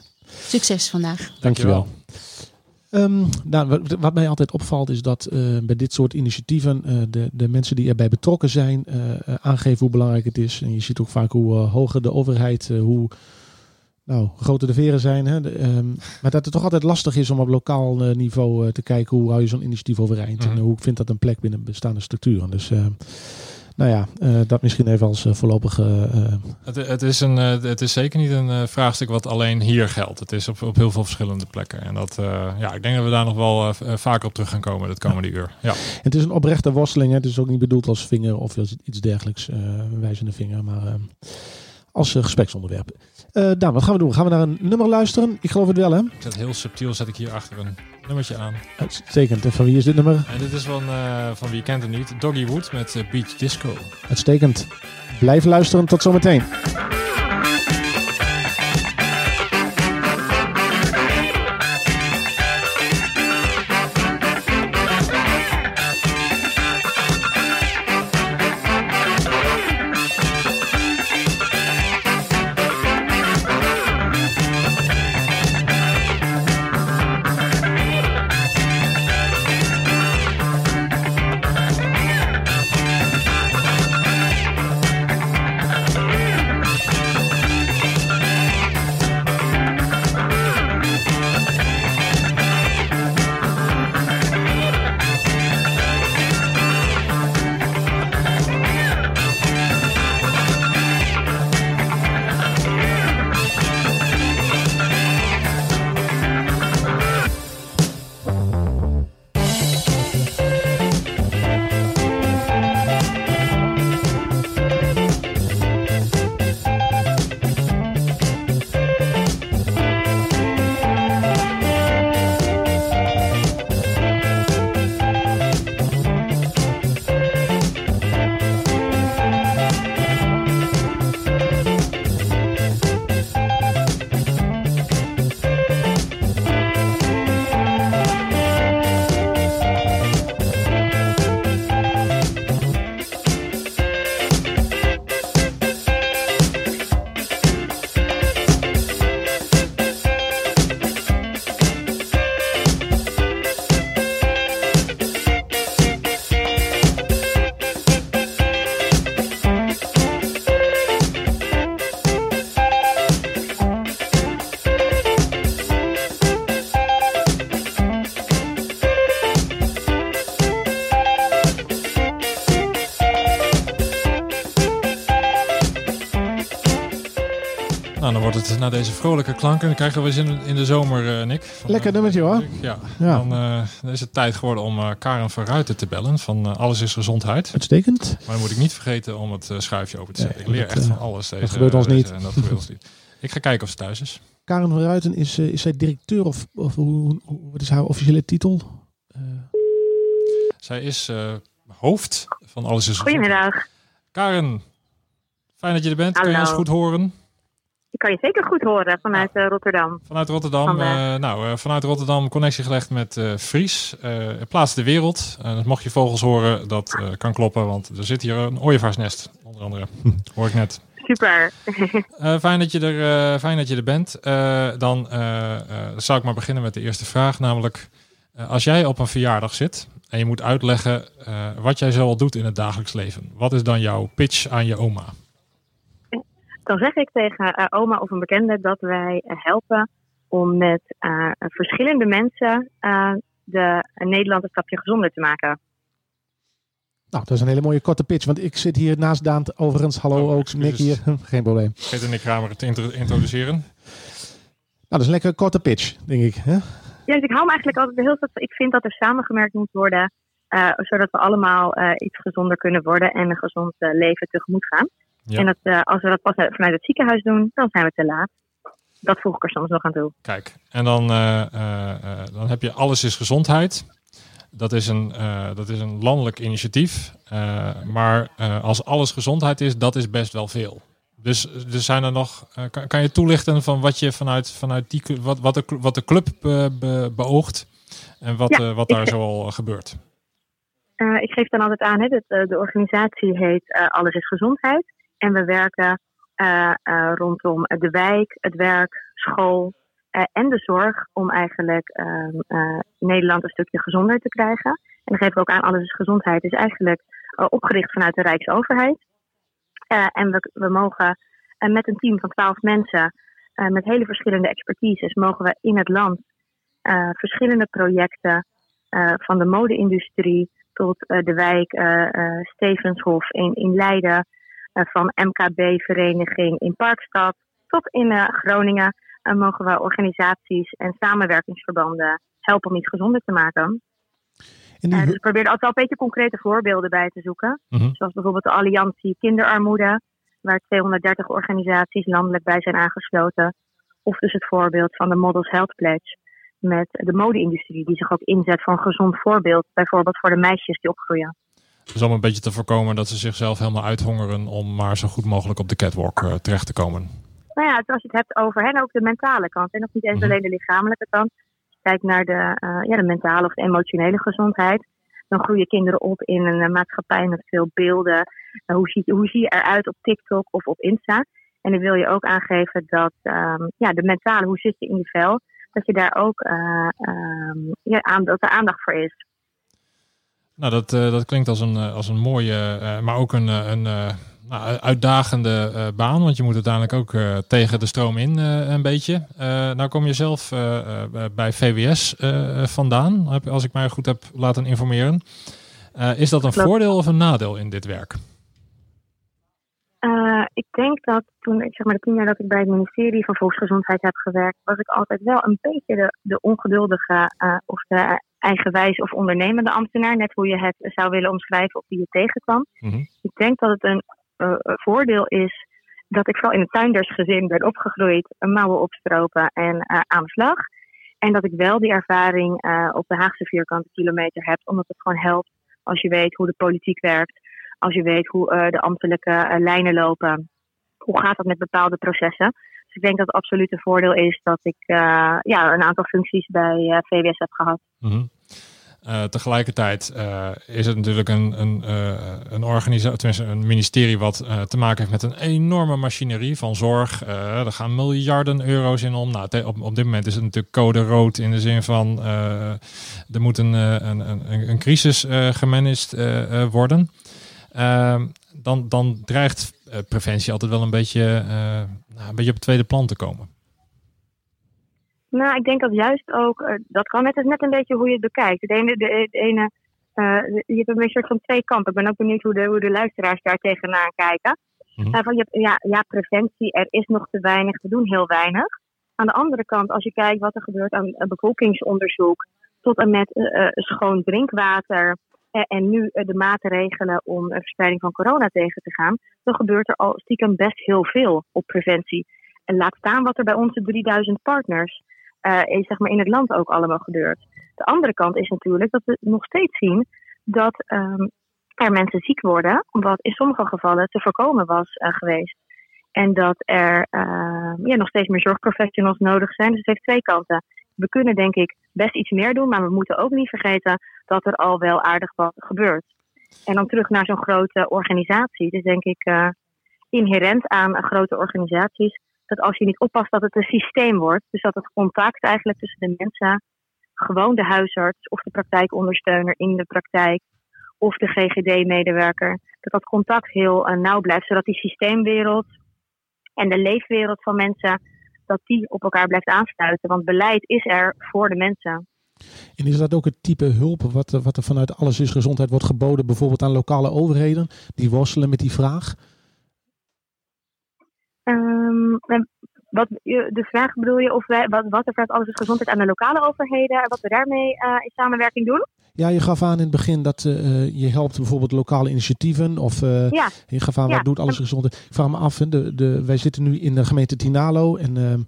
Succes vandaag. Dankjewel. Dankjewel. Um, nou, wat mij altijd opvalt is dat uh, bij dit soort initiatieven uh, de, de mensen die erbij betrokken zijn uh, aangeven hoe belangrijk het is. En je ziet ook vaak hoe hoger de overheid, hoe nou, groter de veren zijn. Hè? De, um, maar dat het toch altijd lastig is om op lokaal niveau te kijken hoe hou je zo'n initiatief overeind. Mm -hmm. En hoe vindt dat een plek binnen bestaande structuren. Dus nou ja, uh, dat misschien even als uh, voorlopige. Uh, het, het, is een, het is zeker niet een vraagstuk wat alleen hier geldt. Het is op, op heel veel verschillende plekken. En dat, ja, ik denk dat we daar nog wel vaker op terug gaan komen het komende uur. Ja. Het is een oprechte worsteling. Hè? Het is ook niet bedoeld als vinger of als iets dergelijks, wijzende vinger, maar als gespreksonderwerp. Daan, wat gaan we doen? Gaan we naar een nummer luisteren? Ik geloof het wel, hè? Ik zet heel subtiel zet ik hier achter een nummertje aan. Uitstekend. En van wie is dit nummer? En dit is van, uh, van wie kent het niet, Doggy Wood met uh, Beach Disco. Uitstekend. Blijf luisteren. Tot zometeen. Nou, dan wordt het na deze vrolijke klanken. Dan krijgen we zin in de zomer, uh, Nick. Van, Lekker nummertje hoor. Ja, ja. Dan, uh, is het tijd geworden om uh, Karen van Ruiten te bellen van Alles is Gezondheid. Uitstekend. Maar dan moet ik niet vergeten om het schuifje open te zetten. ik leer dat, echt van alles. Deze, dat gebeurt ons deze, niet. En dat gebeurt ons niet. Ik ga kijken of ze thuis is. Karen van Ruiten, is, is zij directeur of, of hoe, hoe, wat is haar officiële titel? Zij is hoofd van Alles is Gezondheid. Goedemiddag. Karen, fijn dat je er bent. Hallo. Kan je ons goed horen? Kan je zeker goed horen vanuit uh, Rotterdam. Vanuit Rotterdam. Van, uh, nou, uh, vanuit Rotterdam connectie gelegd met Fries. Plaats de wereld. dus mocht je vogels horen, dat kan kloppen. Want er zit hier een ooievaarsnest, onder andere. Hoor ik net. Super. fijn, dat je er, fijn dat je er bent. dan zou ik maar beginnen met de eerste vraag. Namelijk, als jij op een verjaardag zit en je moet uitleggen wat jij zoal doet in het dagelijks leven. Wat is dan jouw pitch aan je oma? Dan zeg ik tegen uh, oma of een bekende dat wij uh, helpen om met uh, verschillende mensen de Nederland een stapje gezonder te maken. Nou, dat is een hele mooie korte pitch, want ik zit hier naast Daan. Overigens, hallo Oh, ook, Nick hier. Geen probleem. Vergeet Nick Kramer te intro introduceren. Nou, dat is een lekker korte pitch, denk ik. Hè? Ja, dus ik hou me eigenlijk altijd heel veel. Ik vind dat er samengemerkt moet worden, zodat we allemaal iets gezonder kunnen worden en een gezond leven tegemoet gaan. Ja. En dat, uh, als we dat pas vanuit het ziekenhuis doen, dan zijn we te laat. Dat voeg ik er soms nog aan toe. Kijk, en dan, uh, uh, dan heb je Alles is Gezondheid. Dat is een, dat is een landelijk initiatief. maar als alles gezondheid is, dat is best wel veel. Dus, dus zijn er nog. Kan, kan, je toelichten van wat je vanuit, vanuit die wat, wat, de, wat de club be, be, beoogt en wat, ja, wat daar zoal gebeurt? ik geef dan altijd aan, hè, dat, de organisatie heet Alles is Gezondheid. En we werken uh, uh, rondom de wijk, het werk, school uh, en de zorg om eigenlijk Nederland een stukje gezonder te krijgen. En dan geven we ook aan, alles is gezondheid is eigenlijk opgericht vanuit de Rijksoverheid. en we, we mogen met een team van twaalf mensen met hele verschillende expertises, mogen we in het land verschillende projecten van de mode-industrie tot de wijk Stevenshof in, in Leiden, van MKB-vereniging in Parkstad tot in uh, Groningen uh, mogen we organisaties en samenwerkingsverbanden helpen om iets gezonder te maken. die... Uh, dus we proberen altijd wel een beetje concrete voorbeelden bij te zoeken. -hmm. Zoals bijvoorbeeld de Alliantie Kinderarmoede, waar 230 organisaties landelijk bij zijn aangesloten. Of dus het voorbeeld van de Models Health Pledge met de mode-industrie, die zich ook inzet voor een gezond voorbeeld, bijvoorbeeld voor de meisjes die opgroeien. Dus om een beetje te voorkomen dat ze zichzelf helemaal uithongeren om maar zo goed mogelijk op de catwalk uh, terecht te komen. Nou ja, als je het hebt over hen ook de mentale kant en nog niet eens Mhm. alleen de lichamelijke kant. Als je kijkt naar de, uh, ja, de mentale of de emotionele gezondheid, dan groeien kinderen op in een uh, maatschappij met veel beelden. hoe, zie, hoe zie je eruit op TikTok of op Insta? En dan wil je ook aangeven dat um, ja, de mentale, hoe zit je in je vel, dat je daar ook um, ja, aan, dat er aandacht voor is. Nou, dat, uh, dat klinkt als een, als een mooie, uh, maar ook een, een nou, uitdagende uh, baan. Want je moet uiteindelijk ook uh, tegen de stroom in uh, een beetje. nou kom je zelf bij VWS vandaan, als ik mij goed heb laten informeren. is dat een Klopt. voordeel of een nadeel in dit werk? ik denk dat toen, zeg maar de tien jaar dat ik bij het ministerie van Volksgezondheid heb gewerkt, was ik altijd wel een beetje de, de ongeduldige of de eigenwijs of ondernemende ambtenaar. Net hoe je het zou willen omschrijven of die je tegenkwam. Mm -hmm. Ik denk dat het een uh, voordeel is dat ik vooral in een tuindersgezin ben opgegroeid, mouwen opstropen en uh, aan de slag. En dat ik wel die ervaring uh, op de Haagse vierkante kilometer heb, omdat het gewoon helpt als je weet hoe de politiek werkt, als je weet hoe de ambtelijke lijnen lopen. Hoe gaat dat met bepaalde processen? Ik denk dat het absoluut een voordeel is dat ik uh, ja, een aantal functies bij uh, VWS heb gehad. -hmm. Uh, tegelijkertijd is het natuurlijk een, een, een organisatie, een ministerie wat te maken heeft met een enorme machinerie van zorg. er gaan miljarden euro's in om. Nou, op, op dit moment is het natuurlijk code rood in de zin van er moet een, een, een, een crisis gemanaged worden. Ehm, dan, dan dreigt preventie altijd wel een beetje, nou, een beetje op het tweede plan te komen. Nou, ik denk dat juist ook, uh, dat kan net, net een beetje hoe je het bekijkt. De ene, de, de ene uh, je hebt een soort van twee kampen. Ik ben ook benieuwd hoe de, hoe de luisteraars daar tegenaan kijken. Eh, van, je, ja, ja, preventie, er is nog te weinig, we doen heel weinig. Aan de andere kant, als je kijkt wat er gebeurt aan eh, bevolkingsonderzoek, tot en met eh, eh, schoon drinkwater eh, en nu eh, de maatregelen om de verspreiding van corona tegen te gaan, dan gebeurt er al stiekem best heel veel op preventie. En laat staan wat er bij onze 3000 partners eh, in, zeg maar, in het land ook allemaal gebeurt. De andere kant is natuurlijk dat we nog steeds zien dat ehm, er mensen ziek worden, wat in sommige gevallen te voorkomen was eh, geweest. En dat er ehm, ja, nog steeds meer zorgprofessionals nodig zijn. Dus het heeft twee kanten. We kunnen denk ik best iets meer doen, maar we moeten ook niet vergeten dat er al wel aardig wat gebeurt. En dan terug naar zo'n grote organisatie. Dus denk ik eh, inherent aan grote organisaties dat als je niet oppast dat het een systeem wordt. Dus dat het contact eigenlijk tussen de mensen, gewoon de huisarts of de praktijkondersteuner in de praktijk of de GGD-medewerker, dat dat contact heel eh, nauw blijft, zodat die systeemwereld en de leefwereld van mensen, dat die op elkaar blijft aansluiten. Want beleid is er voor de mensen. En is dat ook het type hulp wat, er- wat er vanuit Alles is Gezondheid wordt geboden, bijvoorbeeld aan lokale overheden, die worstelen met die vraag? Ehm, wat, je- de vraag bedoel je of wij, wat, wat er vanuit alles is gezondheid aan de lokale overheden en wat we daarmee eh, in samenwerking doen? Ja, je gaf aan in het begin dat eh, je helpt bijvoorbeeld lokale initiatieven. Of eh, Ja. je gaf aan Ja. wat doet alles gezondheid. Ik vraag me af, hè, de, de, wij zitten nu in de gemeente Tinalo. En ehm,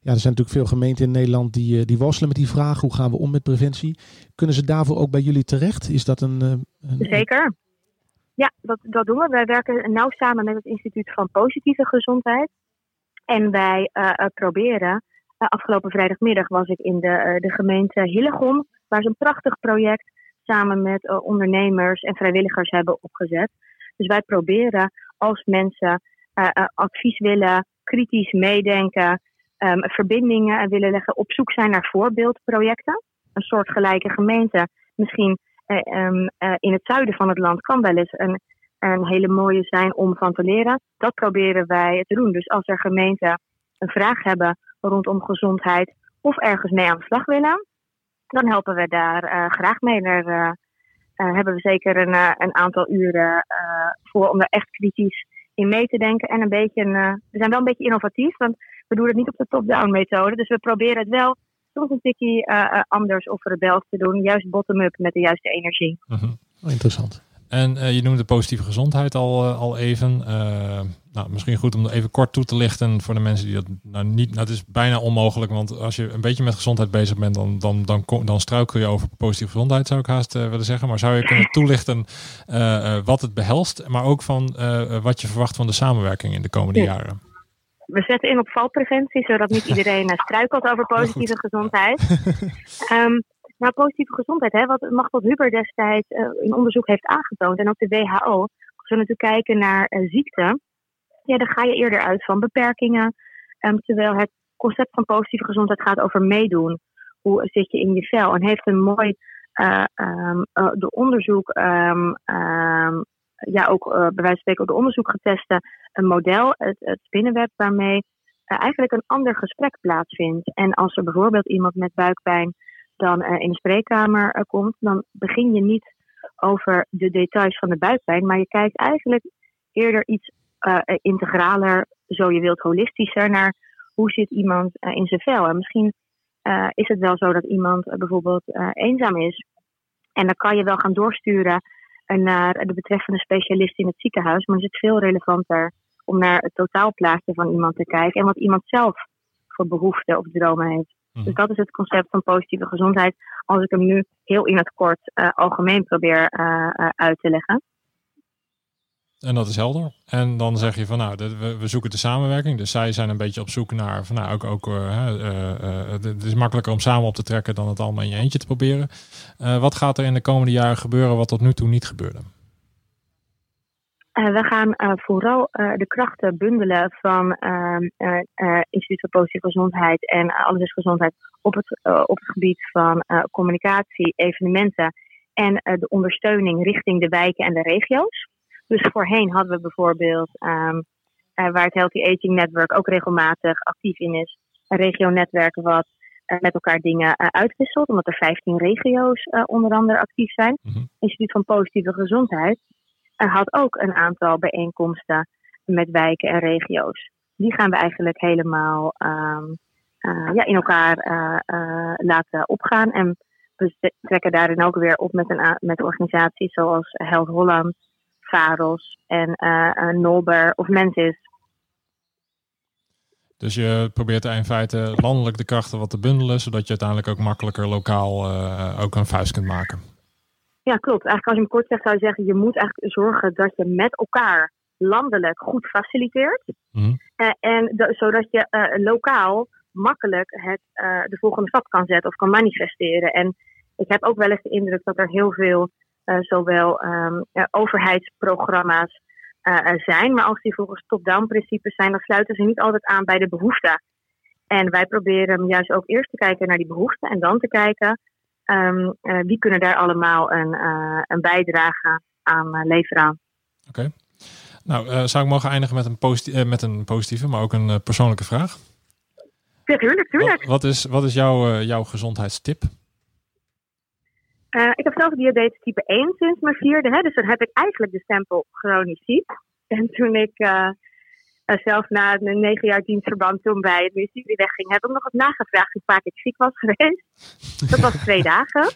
ja, er zijn natuurlijk veel gemeenten in Nederland die, eh, die worstelen met die vraag. Hoe gaan we om met preventie? Kunnen ze daarvoor ook bij jullie terecht? Is dat een... eh, een Zeker. Ja, dat, dat doen we. Wij werken nauw samen met het Instituut van Positieve Gezondheid. En wij eh, eh, proberen. eh, afgelopen vrijdagmiddag was ik in de, eh, de gemeente Hillegom, waar ze een prachtig project samen met eh, ondernemers en vrijwilligers hebben opgezet. Dus wij proberen als mensen eh, eh, advies willen, kritisch meedenken, ehm, verbindingen willen leggen, op zoek zijn naar voorbeeldprojecten. Een soortgelijke gemeente, misschien eh, ehm, eh, in het zuiden van het land kan wel eens een, een hele mooie zijn om van te leren. Dat proberen wij te doen. Dus als er gemeenten een vraag hebben rondom gezondheid of ergens mee aan de slag willen, dan helpen we daar eh, graag mee. Daar eh, eh, hebben we zeker een, een aantal uren voor om daar echt kritisch in mee te denken. En een beetje, een, we zijn wel een beetje innovatief, want we doen het niet op de top-down methode. Dus we proberen het wel soms een eh, anders of rebels te doen. Juist bottom-up met de juiste energie. Mhm. interessant. En eh, je noemde positieve gezondheid al, eh, al even. Eh, nou, misschien goed om even kort toe te lichten voor de mensen die dat nou niet. Nou, het is bijna onmogelijk, want als je een beetje met gezondheid bezig bent, dan, dan, dan, dan struikel je over positieve gezondheid, zou ik haast willen zeggen. Maar zou je kunnen toelichten wat het behelst, maar ook van wat je verwacht van de samenwerking in de komende Ja. jaren? We zetten in op valpreventie, zodat niet iedereen struikelt over positieve gezondheid. Ehm, nou, positieve gezondheid, hè, wat Machteld Huber destijds eh, in onderzoek heeft aangetoond, en ook de WHO, als we natuurlijk kijken naar eh, ziekte, ja, dan ga je eerder uit van beperkingen. Ehm, terwijl het concept van positieve gezondheid gaat over meedoen. Hoe zit je in je vel? En heeft een mooi eh, ehm, eh, de onderzoek, ehm, ja, ook eh, bij wijze van spreken ook de onderzoek geteste een model, het, het spinnenweb, waarmee eigenlijk een ander gesprek plaatsvindt. En als er bijvoorbeeld iemand met buikpijn dan eh, in de spreekkamer eh, komt, dan begin je niet over de details van de buikpijn, maar je kijkt eigenlijk eerder iets eh, integraler, zo je wilt holistischer, naar hoe zit iemand in zijn vel. En misschien is het wel zo dat iemand bijvoorbeeld eenzaam is. En dan kan je wel gaan doorsturen naar de betreffende specialist in het ziekenhuis, maar is het veel relevanter om naar het totaalplaatje van iemand te kijken en wat iemand zelf voor behoeften of dromen heeft. Mhm. Dus dat is het concept van positieve gezondheid, als ik hem nu heel in het kort eh, algemeen probeer eh, eh, uit te leggen. En dat is helder. En dan zeg je van nou, we, we zoeken de samenwerking. Dus zij zijn een beetje op zoek naar van nou, ook, ook het is makkelijker om samen op te trekken dan het allemaal in je eentje te proberen. Wat gaat er in de komende jaren gebeuren wat tot nu toe niet gebeurde? Eh, we gaan eh, vooral eh, de krachten bundelen van ehm, eh, eh, Instituut voor Positieve Gezondheid en Alles is Gezondheid op het, op het gebied van communicatie, evenementen en de ondersteuning richting de wijken en de regio's. Dus voorheen hadden we bijvoorbeeld, ehm, eh, waar het Healthy Aging Network ook regelmatig actief in is, een regionetwerk wat met elkaar dingen uitwisselt, omdat er 15 regio's onder andere actief zijn. Mhm. Instituut van Positieve Gezondheid had ook een aantal bijeenkomsten met wijken en regio's. Die gaan we eigenlijk helemaal ehm, eh, ja, in elkaar eh, eh, laten opgaan. En we trekken daarin ook weer op met, een, met organisaties zoals Health Holland, Varos en Nolber of Mensis. Dus je probeert in feite landelijk de krachten wat te bundelen, zodat je uiteindelijk ook makkelijker lokaal ook een vuist kunt maken. Ja, klopt. Eigenlijk als je hem kort zegt, zou je zeggen, je moet eigenlijk zorgen dat je met elkaar landelijk goed faciliteert. Mm. en zodat je lokaal makkelijk het, uh, de volgende stap kan zetten of kan manifesteren. En ik heb ook wel eens de indruk dat er heel veel zowel um, overheidsprogramma's zijn, maar als die volgens top-down principes zijn, dan sluiten ze niet altijd aan bij de behoeften. En wij proberen juist ook eerst te kijken naar die behoeften en dan te kijken um, wie kunnen daar allemaal een, een bijdrage aan leveren. Oké. Nou, zou ik mogen eindigen met een, met een positieve, maar ook een persoonlijke vraag? Ja, tuurlijk, tuurlijk. Wat, wat is, wat is jouw, jouw gezondheidstip? Uh, ik heb zelf diabetes type 1 sinds mijn vierde. Hè, dus dan heb ik eigenlijk de stempel chronisch ziek. En toen ik uh, zelf na een negen jaar dienstverband toen bij het ministerie wegging, heb ik nog eens nagevraagd hoe vaak ik ziek was geweest. Dat was twee dagen.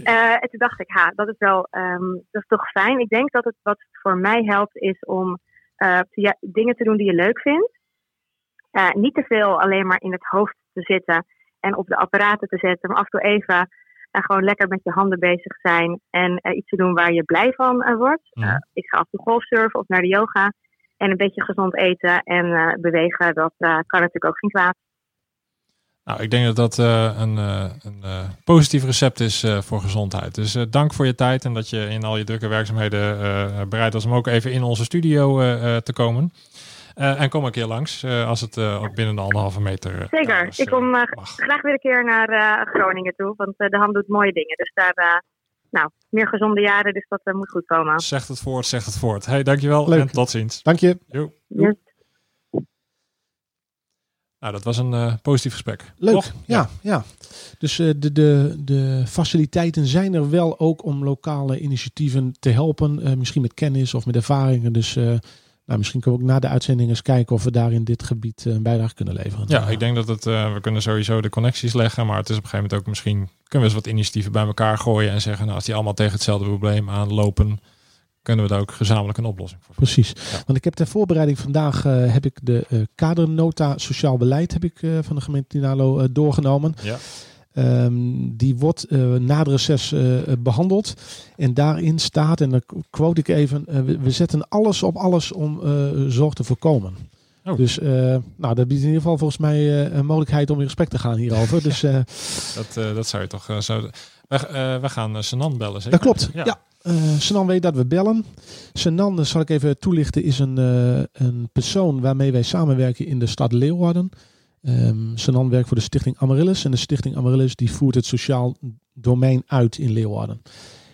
okay. en toen dacht ik, ha, dat is wel um, dat is toch fijn. Ik denk dat het wat voor mij helpt is om ja, dingen te doen die je leuk vindt. Uh, niet te veel alleen maar in het hoofd te zitten en op de apparaten te zetten, maar af en toe even uh, gewoon lekker met je handen bezig zijn en uh, iets te doen waar je blij van wordt. Ja. ik ga af en toe golfsurfen of naar de yoga en een beetje gezond eten en bewegen, dat kan natuurlijk ook geen kwaad. Nou, ik denk dat dat een, een positief recept is voor gezondheid. Dus dank voor je tijd en dat je in al je drukke werkzaamheden bereid was om ook even in onze studio te komen. En kom een keer langs als het binnen de anderhalve meter. Zeker. ik kom graag weer een keer naar Groningen toe, want de hand doet mooie dingen. Dus daar, nou, meer gezonde jaren, dus dat moet goed komen. Zegt het voort, zegt het voort. Hey, dankjewel Leuk. en tot ziens. Dank je. Jo. Yes. Nou, dat was een positief gesprek. Leuk. Ja, ja, ja. Dus de, de, de faciliteiten zijn er wel ook om lokale initiatieven te helpen. misschien met kennis of met ervaringen. Dus nou, misschien kunnen we ook na de uitzending eens kijken of we daar in dit gebied eh, een bijdrage kunnen leveren. Ja, ik denk dat het, uh, we kunnen sowieso de connecties leggen, maar het is op een gegeven moment ook misschien, kunnen we eens wat initiatieven bij elkaar gooien en zeggen, nou, als die allemaal tegen hetzelfde probleem aanlopen, kunnen we daar ook gezamenlijk een oplossing voor vinden. Precies. Want ik heb ter voorbereiding vandaag uh, heb ik de kadernota sociaal beleid heb ik, van de gemeente Tinalo doorgenomen. Ja. Um, die wordt uh, na de reces uh, behandeld. En daarin staat, en dan quote ik even, uh, we, we, zetten alles op alles om zorg te voorkomen. Oh. Dus nou, dat biedt in ieder geval volgens mij een mogelijkheid om in gesprek te gaan hierover. Dus, dat, dat zou je toch zo... We, we gaan Senan bellen, zeker? Dat klopt, ja. ja. Senan weet dat we bellen. Senan, zal ik even toelichten, is een, een persoon waarmee wij samenwerken in de stad Leeuwarden. Um, Sanan werkt voor de stichting Amaryllis. En de stichting Amaryllis die voert het sociaal domein uit in Leeuwarden.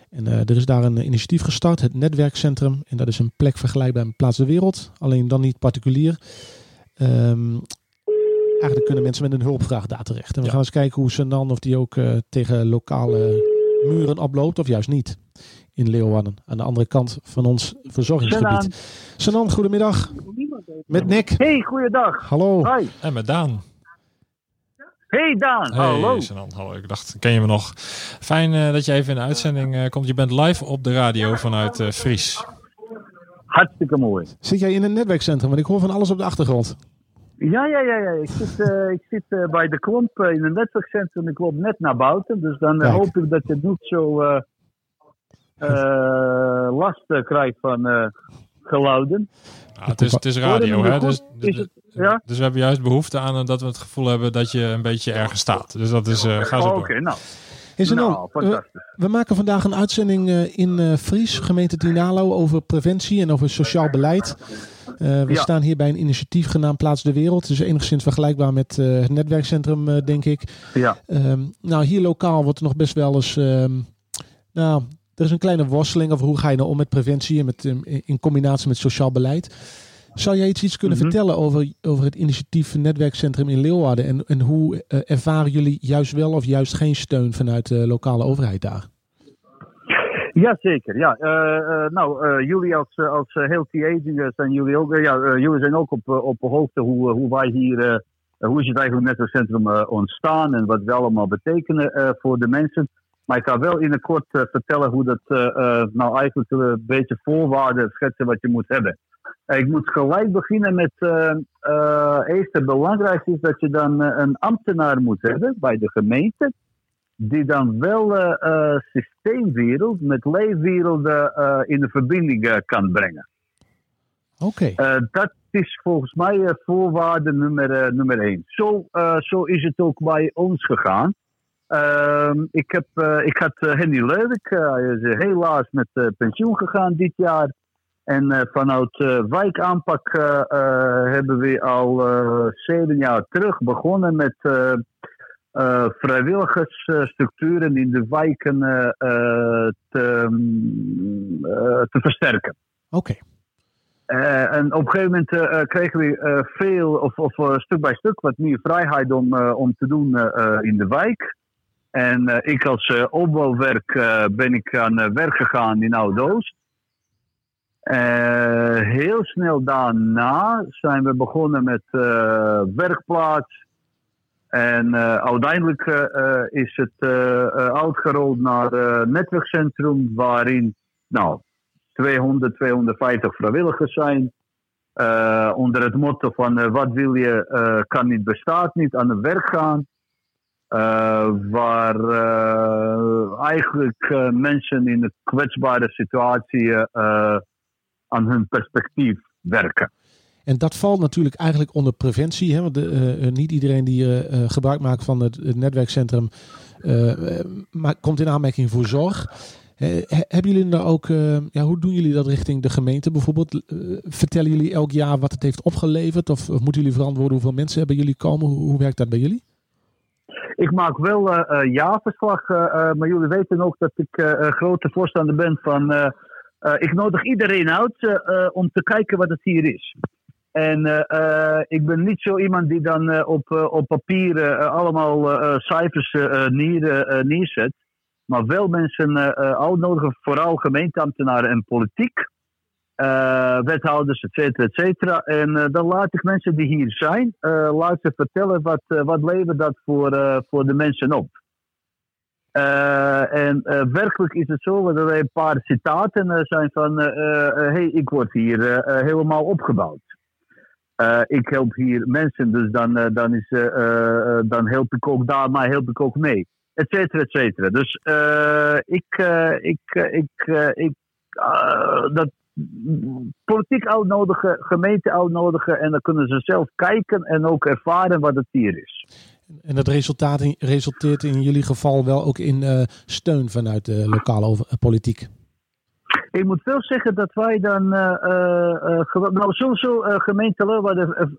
En uh, er is daar een initiatief gestart, het netwerkcentrum. En dat is een plek vergelijkbaar met Plaats de Wereld. Alleen dan niet particulier. Um, eigenlijk kunnen mensen met een hulpvraag daar terecht. En we gaan eens kijken hoe Sanan of die ook uh, tegen lokale muren oploopt of juist niet in Leeuwarden. Aan de andere kant van ons verzorgingsgebied. Sanan, goedemiddag. Met Nick. Hey, goeiedag. Hallo. Hi. En met Daan. Hey Daan, hey, hallo. Sanan, hallo. Ik dacht, ken je me nog? Fijn uh, dat je even in de uitzending uh, komt. Je bent live op de radio vanuit uh, Fries. Hartstikke mooi. Zit jij in een netwerkcentrum? Want ik hoor van alles op de achtergrond. Ja, ja, ja. ja. Ik zit, ik zit bij de klomp in een netwerkcentrum. Ik loop net naar buiten. Dus dan hoop ik dat je niet zo last krijgt van geluiden. Ja, het, is, het is radio, hè? Dus, dus, ja? dus we hebben juist behoefte aan dat we het gevoel hebben dat je een beetje ergens staat. Dus dat is, uh, ga zo Oké, nou. Is nou, we, we, maken vandaag een uitzending uh, in uh, Fries, gemeente Tinalo, over preventie en over sociaal beleid. Uh, we ja. staan hier bij een initiatief genaamd Plaats de Wereld. Dus enigszins vergelijkbaar met het netwerkcentrum, denk ik. Ja. Um, nou, hier lokaal wordt er nog best wel eens um, nou, er is een kleine worsteling over hoe ga je nou om met preventie en met, in combinatie met sociaal beleid. Zou jij iets, iets kunnen mm -hmm. vertellen over, over het initiatief Netwerkcentrum in Leeuwarden? En, en hoe uh, ervaren jullie juist wel of juist geen steun vanuit de lokale overheid daar? Jazeker, ja. Uh, nou, jullie als, als Healthy Aging zijn jullie ook, ja, jullie zijn ook op, op hoogte hoe, hoe wij hier, hoe is het eigenlijk netwerkcentrum ontstaan en wat we allemaal betekenen voor de mensen. Maar ik ga wel in het kort vertellen hoe dat nou eigenlijk een beetje voorwaarden schetsen wat je moet hebben. Ik moet gelijk beginnen met eerst het belangrijkste is dat je dan een ambtenaar moet hebben bij de gemeente die dan wel uh, systeemwereld met leefwerelden uh, in de verbinding kan brengen. Oké. dat is volgens mij voorwaarde nummer, nummer één. Zo, zo is het ook bij ons gegaan. Ehm, ik, heb, ik had Henny Leuk, hij is helaas met pensioen gegaan dit jaar. En vanuit wijkaanpak hebben we al zeven jaar terug begonnen met uh, vrijwilligersstructuren in de wijken uh, te, mm, te, versterken. Oké. en op een gegeven moment kregen we veel, of, of stuk bij stuk, wat meer vrijheid om, om te doen in de wijk. En ik als opbouwwerk ben ik aan werk gegaan in Oud-Oost. heel snel daarna zijn we begonnen met werkplaats, en uiteindelijk is het uitgerold naar een netwerkcentrum waarin nou, 200, 250 vrijwilligers zijn. onder het motto van wat wil je, kan niet, bestaat niet, aan het werk gaan. Waar eigenlijk mensen in een kwetsbare situatie aan hun perspectief werken. En dat valt natuurlijk eigenlijk onder preventie. Hè? Want de, niet iedereen die gebruik maakt van het, netwerkcentrum maar komt in aanmerking voor zorg. hebben jullie daar ook, ja, hoe doen jullie dat richting de gemeente bijvoorbeeld? vertellen jullie elk jaar wat het heeft opgeleverd? Of, moeten jullie verantwoorden hoeveel mensen hebben jullie komen? Hoe werkt dat bij jullie? Ik maak wel uh, jaarverslag, maar jullie weten ook dat ik grote voorstander ben van. ik nodig iedereen uit om te kijken wat het hier is. En uh, ik ben niet zo iemand die dan uh, op, uh, op papier allemaal cijfers neer, neerzet. Maar wel mensen uitnodigen, vooral gemeenteambtenaren en politiek. Wethouders, et cetera, et cetera. En dan laat ik mensen die hier zijn, laat ze vertellen wat, wat levert dat voor, voor de mensen op. en werkelijk is het zo dat er een paar citaten zijn van: hey, ik word hier helemaal opgebouwd. Ik help hier mensen, dus dan, dan, is, dan help ik ook daar, maar help ik ook mee. Etcetera, etcetera. Dus ik, ik, ik, ik, dat politiek uitnodigen, gemeente uitnodigen en dan kunnen ze zelf kijken en ook ervaren wat het hier is. En dat resultaat resulteert in jullie geval wel ook in steun vanuit de lokale politiek? Ik moet wel zeggen dat wij dan, uh, nou sowieso gemeente Leeuwarden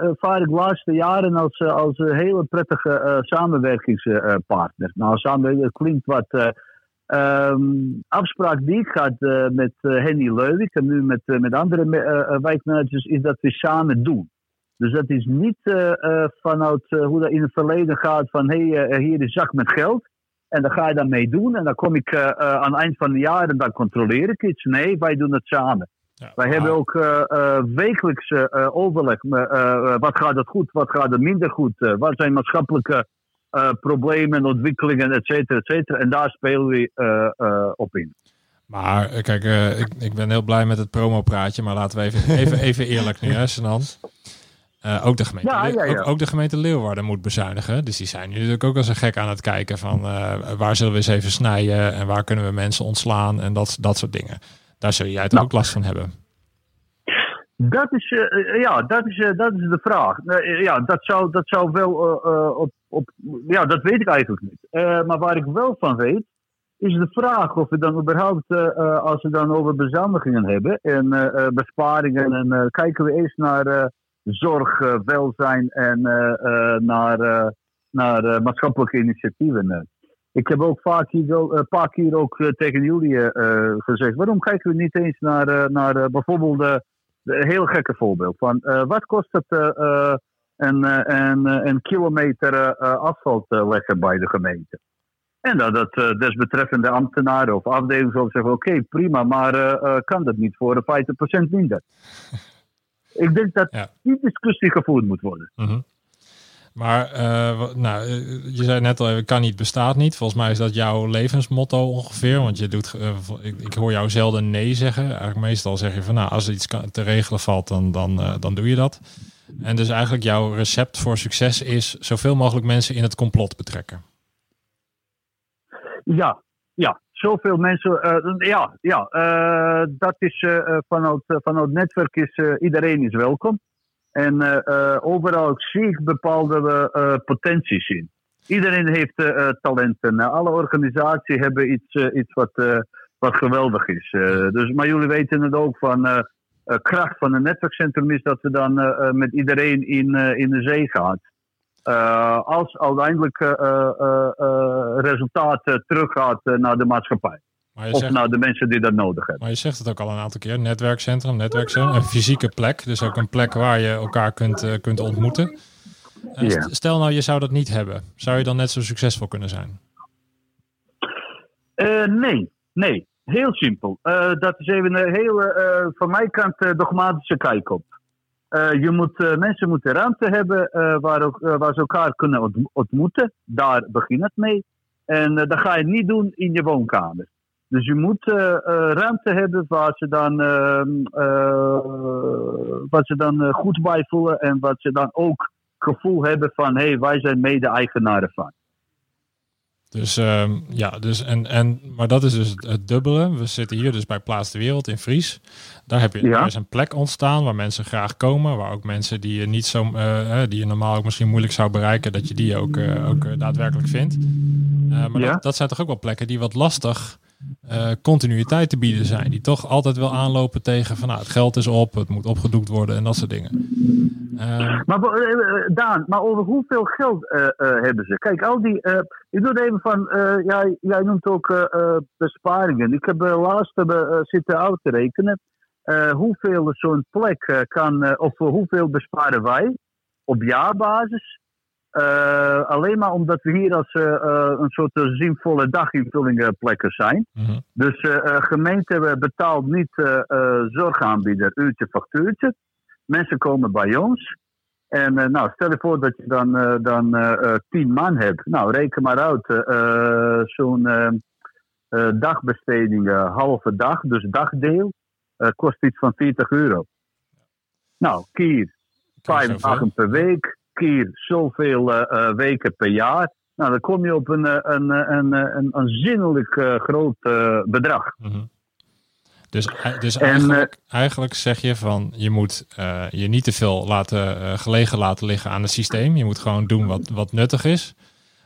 ervaar ik de laatste jaren als, als een hele prettige samenwerkingspartner. Nou, samen, klinkt wat um, afspraak die ik had met Henny Leuwik en nu met, met andere wijkmanagers is dat we samen doen. Dus dat is niet vanuit hoe dat in het verleden gaat van hé, hey, hier is zak met geld. En dan ga je dan mee doen. En dan kom ik aan het eind van het jaar en dan controleer ik iets. Nee, wij doen het samen. wij hebben ook uh, wekelijks overleg. wat gaat het goed, wat gaat het minder goed? wat zijn maatschappelijke problemen, ontwikkelingen, et cetera, et cetera. En daar spelen we op in. Maar kijk, ik, ik ben heel blij met het promopraatje. Maar laten we even, even, even eerlijk nu, hè, Senant. Uh, ook, de gemeente Ook, ook, de gemeente Leeuwarden moet bezuinigen. Dus die zijn nu natuurlijk ook als een gek aan het kijken van uh, waar zullen we eens even snijden en waar kunnen we mensen ontslaan en dat, dat soort dingen. Daar zul jij toch nou. ook last van hebben. Dat is, uh, ja, dat is, dat is de vraag. ja, dat zou, dat zou wel op, op. Ja, dat weet ik eigenlijk niet. maar waar ik wel van weet, is de vraag of we dan überhaupt, als we dan over bezuinigingen hebben en besparingen, en kijken we eerst naar zorg, eh, welzijn en eh, eh, naar, naar maatschappelijke initiatieven. Ik heb ook vaak hier, een paar keer ook tegen jullie gezegd: waarom kijken we niet eens naar, naar bijvoorbeeld een heel gekke voorbeeld van wat kost het een, een, een kilometer asfalt leggen bij de gemeente? En dat uh, desbetreffende ambtenaren of afdelingen zeggen: oké, prima, maar uh, kan dat niet voor 50% minder? Ik denk dat ja. die discussie gevoerd moet worden. Mm -hmm. Maar nou, je zei net al even, kan niet, bestaat niet. Volgens mij is dat jouw levensmotto ongeveer. Want je doet, ik, ik, hoor jou zelden nee zeggen. Eigenlijk meestal zeg je van, nou, als er iets te regelen valt, dan, dan, dan doe je dat. En dus eigenlijk jouw recept voor succes is zoveel mogelijk mensen in het complot betrekken. Ja, ja. Zoveel mensen. Ja, ja dat is vanuit, vanuit het netwerk is iedereen is welkom. En overal zie ik bepaalde potenties in. Iedereen heeft talenten. alle organisaties hebben iets, iets wat, wat geweldig is. dus, maar jullie weten het ook van kracht van een netwerkcentrum is dat we dan met iedereen in, in de zee gaat. Uh, als uiteindelijk resultaat teruggaat naar de maatschappij. Of zegt, naar de mensen die dat nodig hebben. Maar je zegt het ook al een aantal keer. Netwerkcentrum, netwerkcentrum. Een fysieke plek. Dus ook een plek waar je elkaar kunt, kunt ontmoeten. Yeah. Stel nou, je zou dat niet hebben. Zou je dan net zo succesvol kunnen zijn? nee, nee. Heel simpel. dat is even een hele, van mijn kant, dogmatische kijk op. Je moet, mensen moeten ruimte hebben waar, ook, waar ze elkaar kunnen ontmoeten. Daar begint het mee. En dat ga je niet doen in je woonkamer. Dus je moet ruimte hebben waar ze dan, ehm, waar ze dan goed bij voelen. En wat ze dan ook gevoel hebben van hé, hey, wij zijn mede-eigenaren van. Dus uh, ja, dus en, en, maar dat is dus het, dubbele. We zitten hier dus bij Plaats de Wereld in Fries. Daar heb je ja. is een plek ontstaan waar mensen graag komen. Waar ook mensen die je niet zo, uh, die je normaal ook misschien moeilijk zou bereiken, dat je die ook, uh, ook daadwerkelijk vindt. maar ja. dat, dat, zijn toch ook wel plekken die wat lastig uh, continuïteit te bieden zijn. Die toch altijd wel aanlopen tegen van nou, het geld is op, het moet opgedoekt worden en dat soort dingen. Uh, maar uh, Daan, maar over hoeveel geld hebben ze? Kijk, al die. ik doe even van. jij, jij noemt ook besparingen. Ik heb laatst zitten uit te rekenen. hoeveel zo'n plek kan. of hoeveel besparen wij op jaarbasis uh, alleen maar omdat we hier als uh, een soort zinvolle daginvullingplekken zijn. Mm -hmm. Dus gemeente betaalt niet zorgaanbieder uurtje factuurtje. Mensen komen bij ons. En nou, stel je voor dat je dan, dan tien man hebt. Nou, reken maar uit. Zo'n dagbesteding, halve dag, dus dagdeel, kost iets van 40 euro. Nou, kier, vijf dagen per week keer zoveel uh, weken per jaar. Nou, dan kom je op een, eh, een, een, een, een zinnelijk uh, groot bedrag. Mm -hmm. Dus, dus eigenlijk, eigenlijk, zeg je van je moet je niet te veel laten, gelegen laten liggen aan het systeem. Je moet gewoon doen wat, wat nuttig is.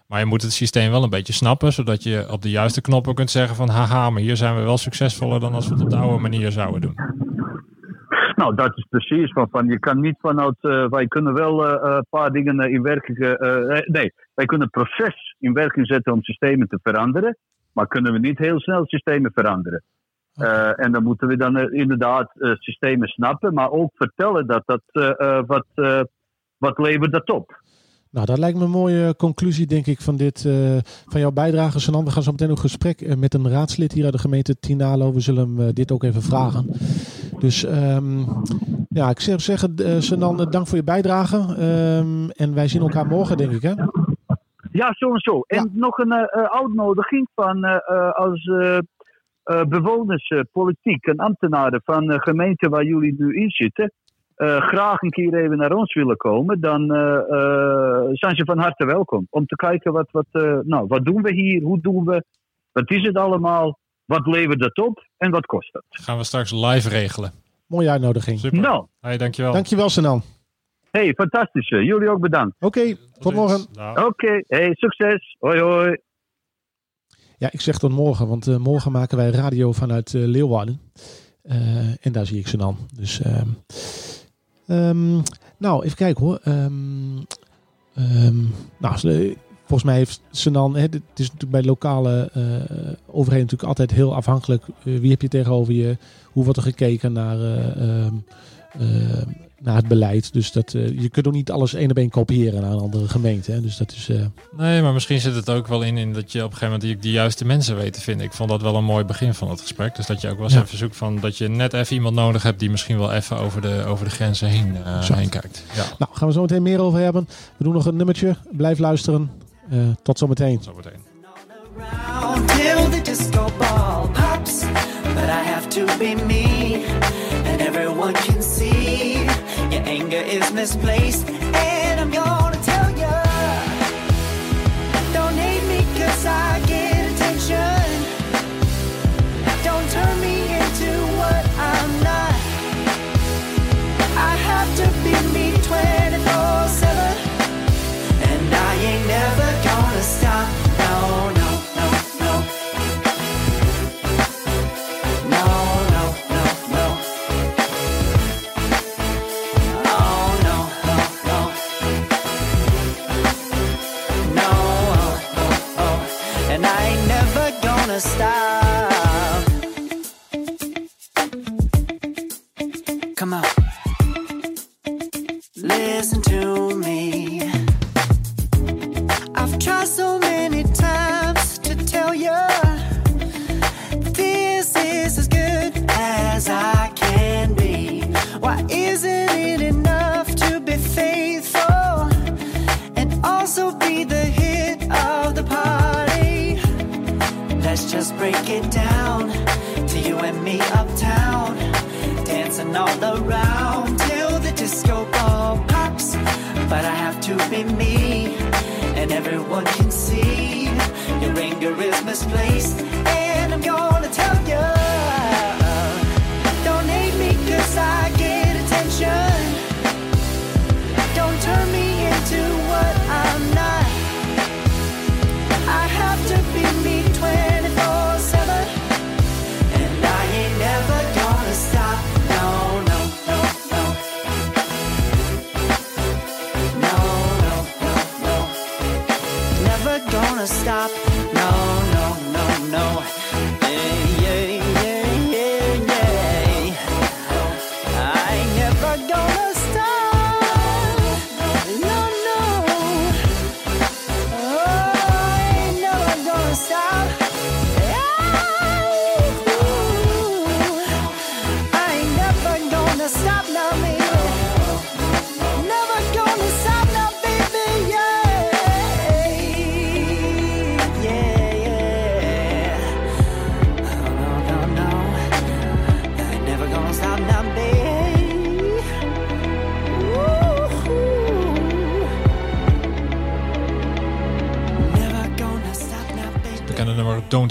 Maar je moet het systeem wel een beetje snappen, zodat je op de juiste knoppen kunt zeggen van haha, maar hier zijn we wel succesvoller dan als we het op de oude manier zouden doen. Nou, dat is precies van, van je kan niet vanuit, uh, wij kunnen wel uh, een paar dingen in werking, nee, wij kunnen proces in werking zetten om systemen te veranderen, maar kunnen we niet heel snel systemen veranderen. en dan moeten we dan inderdaad systemen snappen, maar ook vertellen dat dat, wat, wat levert dat op. Nou, dat lijkt me een mooie conclusie, denk ik, van, dit, van jouw bijdrage. Sanan, we gaan zo meteen nog gesprek met een raadslid hier uit de gemeente Tinalo. We zullen hem dit ook even vragen. Dus um, ja, ik zou zeggen, uh, Sanan, dank voor je bijdrage. Um, en wij zien elkaar morgen, denk ik, hè? Ja, zo en zo. En nog een uh, uitnodiging van uh, als bewoners, politiek en ambtenaren van de gemeente waar jullie nu in zitten. graag een keer even naar ons willen komen, dan zijn ze van harte welkom. Om te kijken wat, wat, nou, wat doen we hier, hoe doen we, wat is het allemaal. Wat levert dat op en wat kost het? Gaan we straks live regelen. Mooie uitnodiging. Super. Nou. Hey, dankjewel. Dankjewel, Sanan. Hey, fantastisch. Jullie ook bedankt. Oké, okay, tot morgen. Oké, okay, hey, succes. Hoi, hoi. Ja, ik zeg tot morgen, want uh, morgen maken wij radio vanuit uh, Leeuwarden. Uh, en daar zie ik Sanan. Dus, um, nou, even kijken hoor. Um, um, nou, volgens mij heeft Senan, hè, het is natuurlijk bij lokale uh, overheden natuurlijk altijd heel afhankelijk. Uh, wie heb je tegenover je? Hoe wordt er gekeken naar uh, naar het beleid. Dus dat, je kunt ook niet alles één op één kopiëren naar een andere gemeente. Hè? Dus dat is, Nee, maar misschien zit het ook wel in, in dat je op een gegeven moment die, die juiste mensen weet te vinden. Ik vond dat wel een mooi begin van het gesprek. Dus dat je ook wel eens Ja. even zoekt van dat je net even iemand nodig hebt die misschien wel even over de, over de grenzen heen, eh, heen kijkt. Ja, Nou, gaan we zo meteen meer over hebben. We doen nog een nummertje. Blijf luisteren. Eh, tot zometeen. zo meteen. around till the disco ball pops. But stop. Come on. Listen to me. I've tried so many times to tell you this is as good as I can be. Why isn't it enough to be faithful and also be the hit Let's just break it down. To you and me uptown, dancing all around. Till the disco ball pops. But I have to be me, and everyone can see. Your anger is misplaced.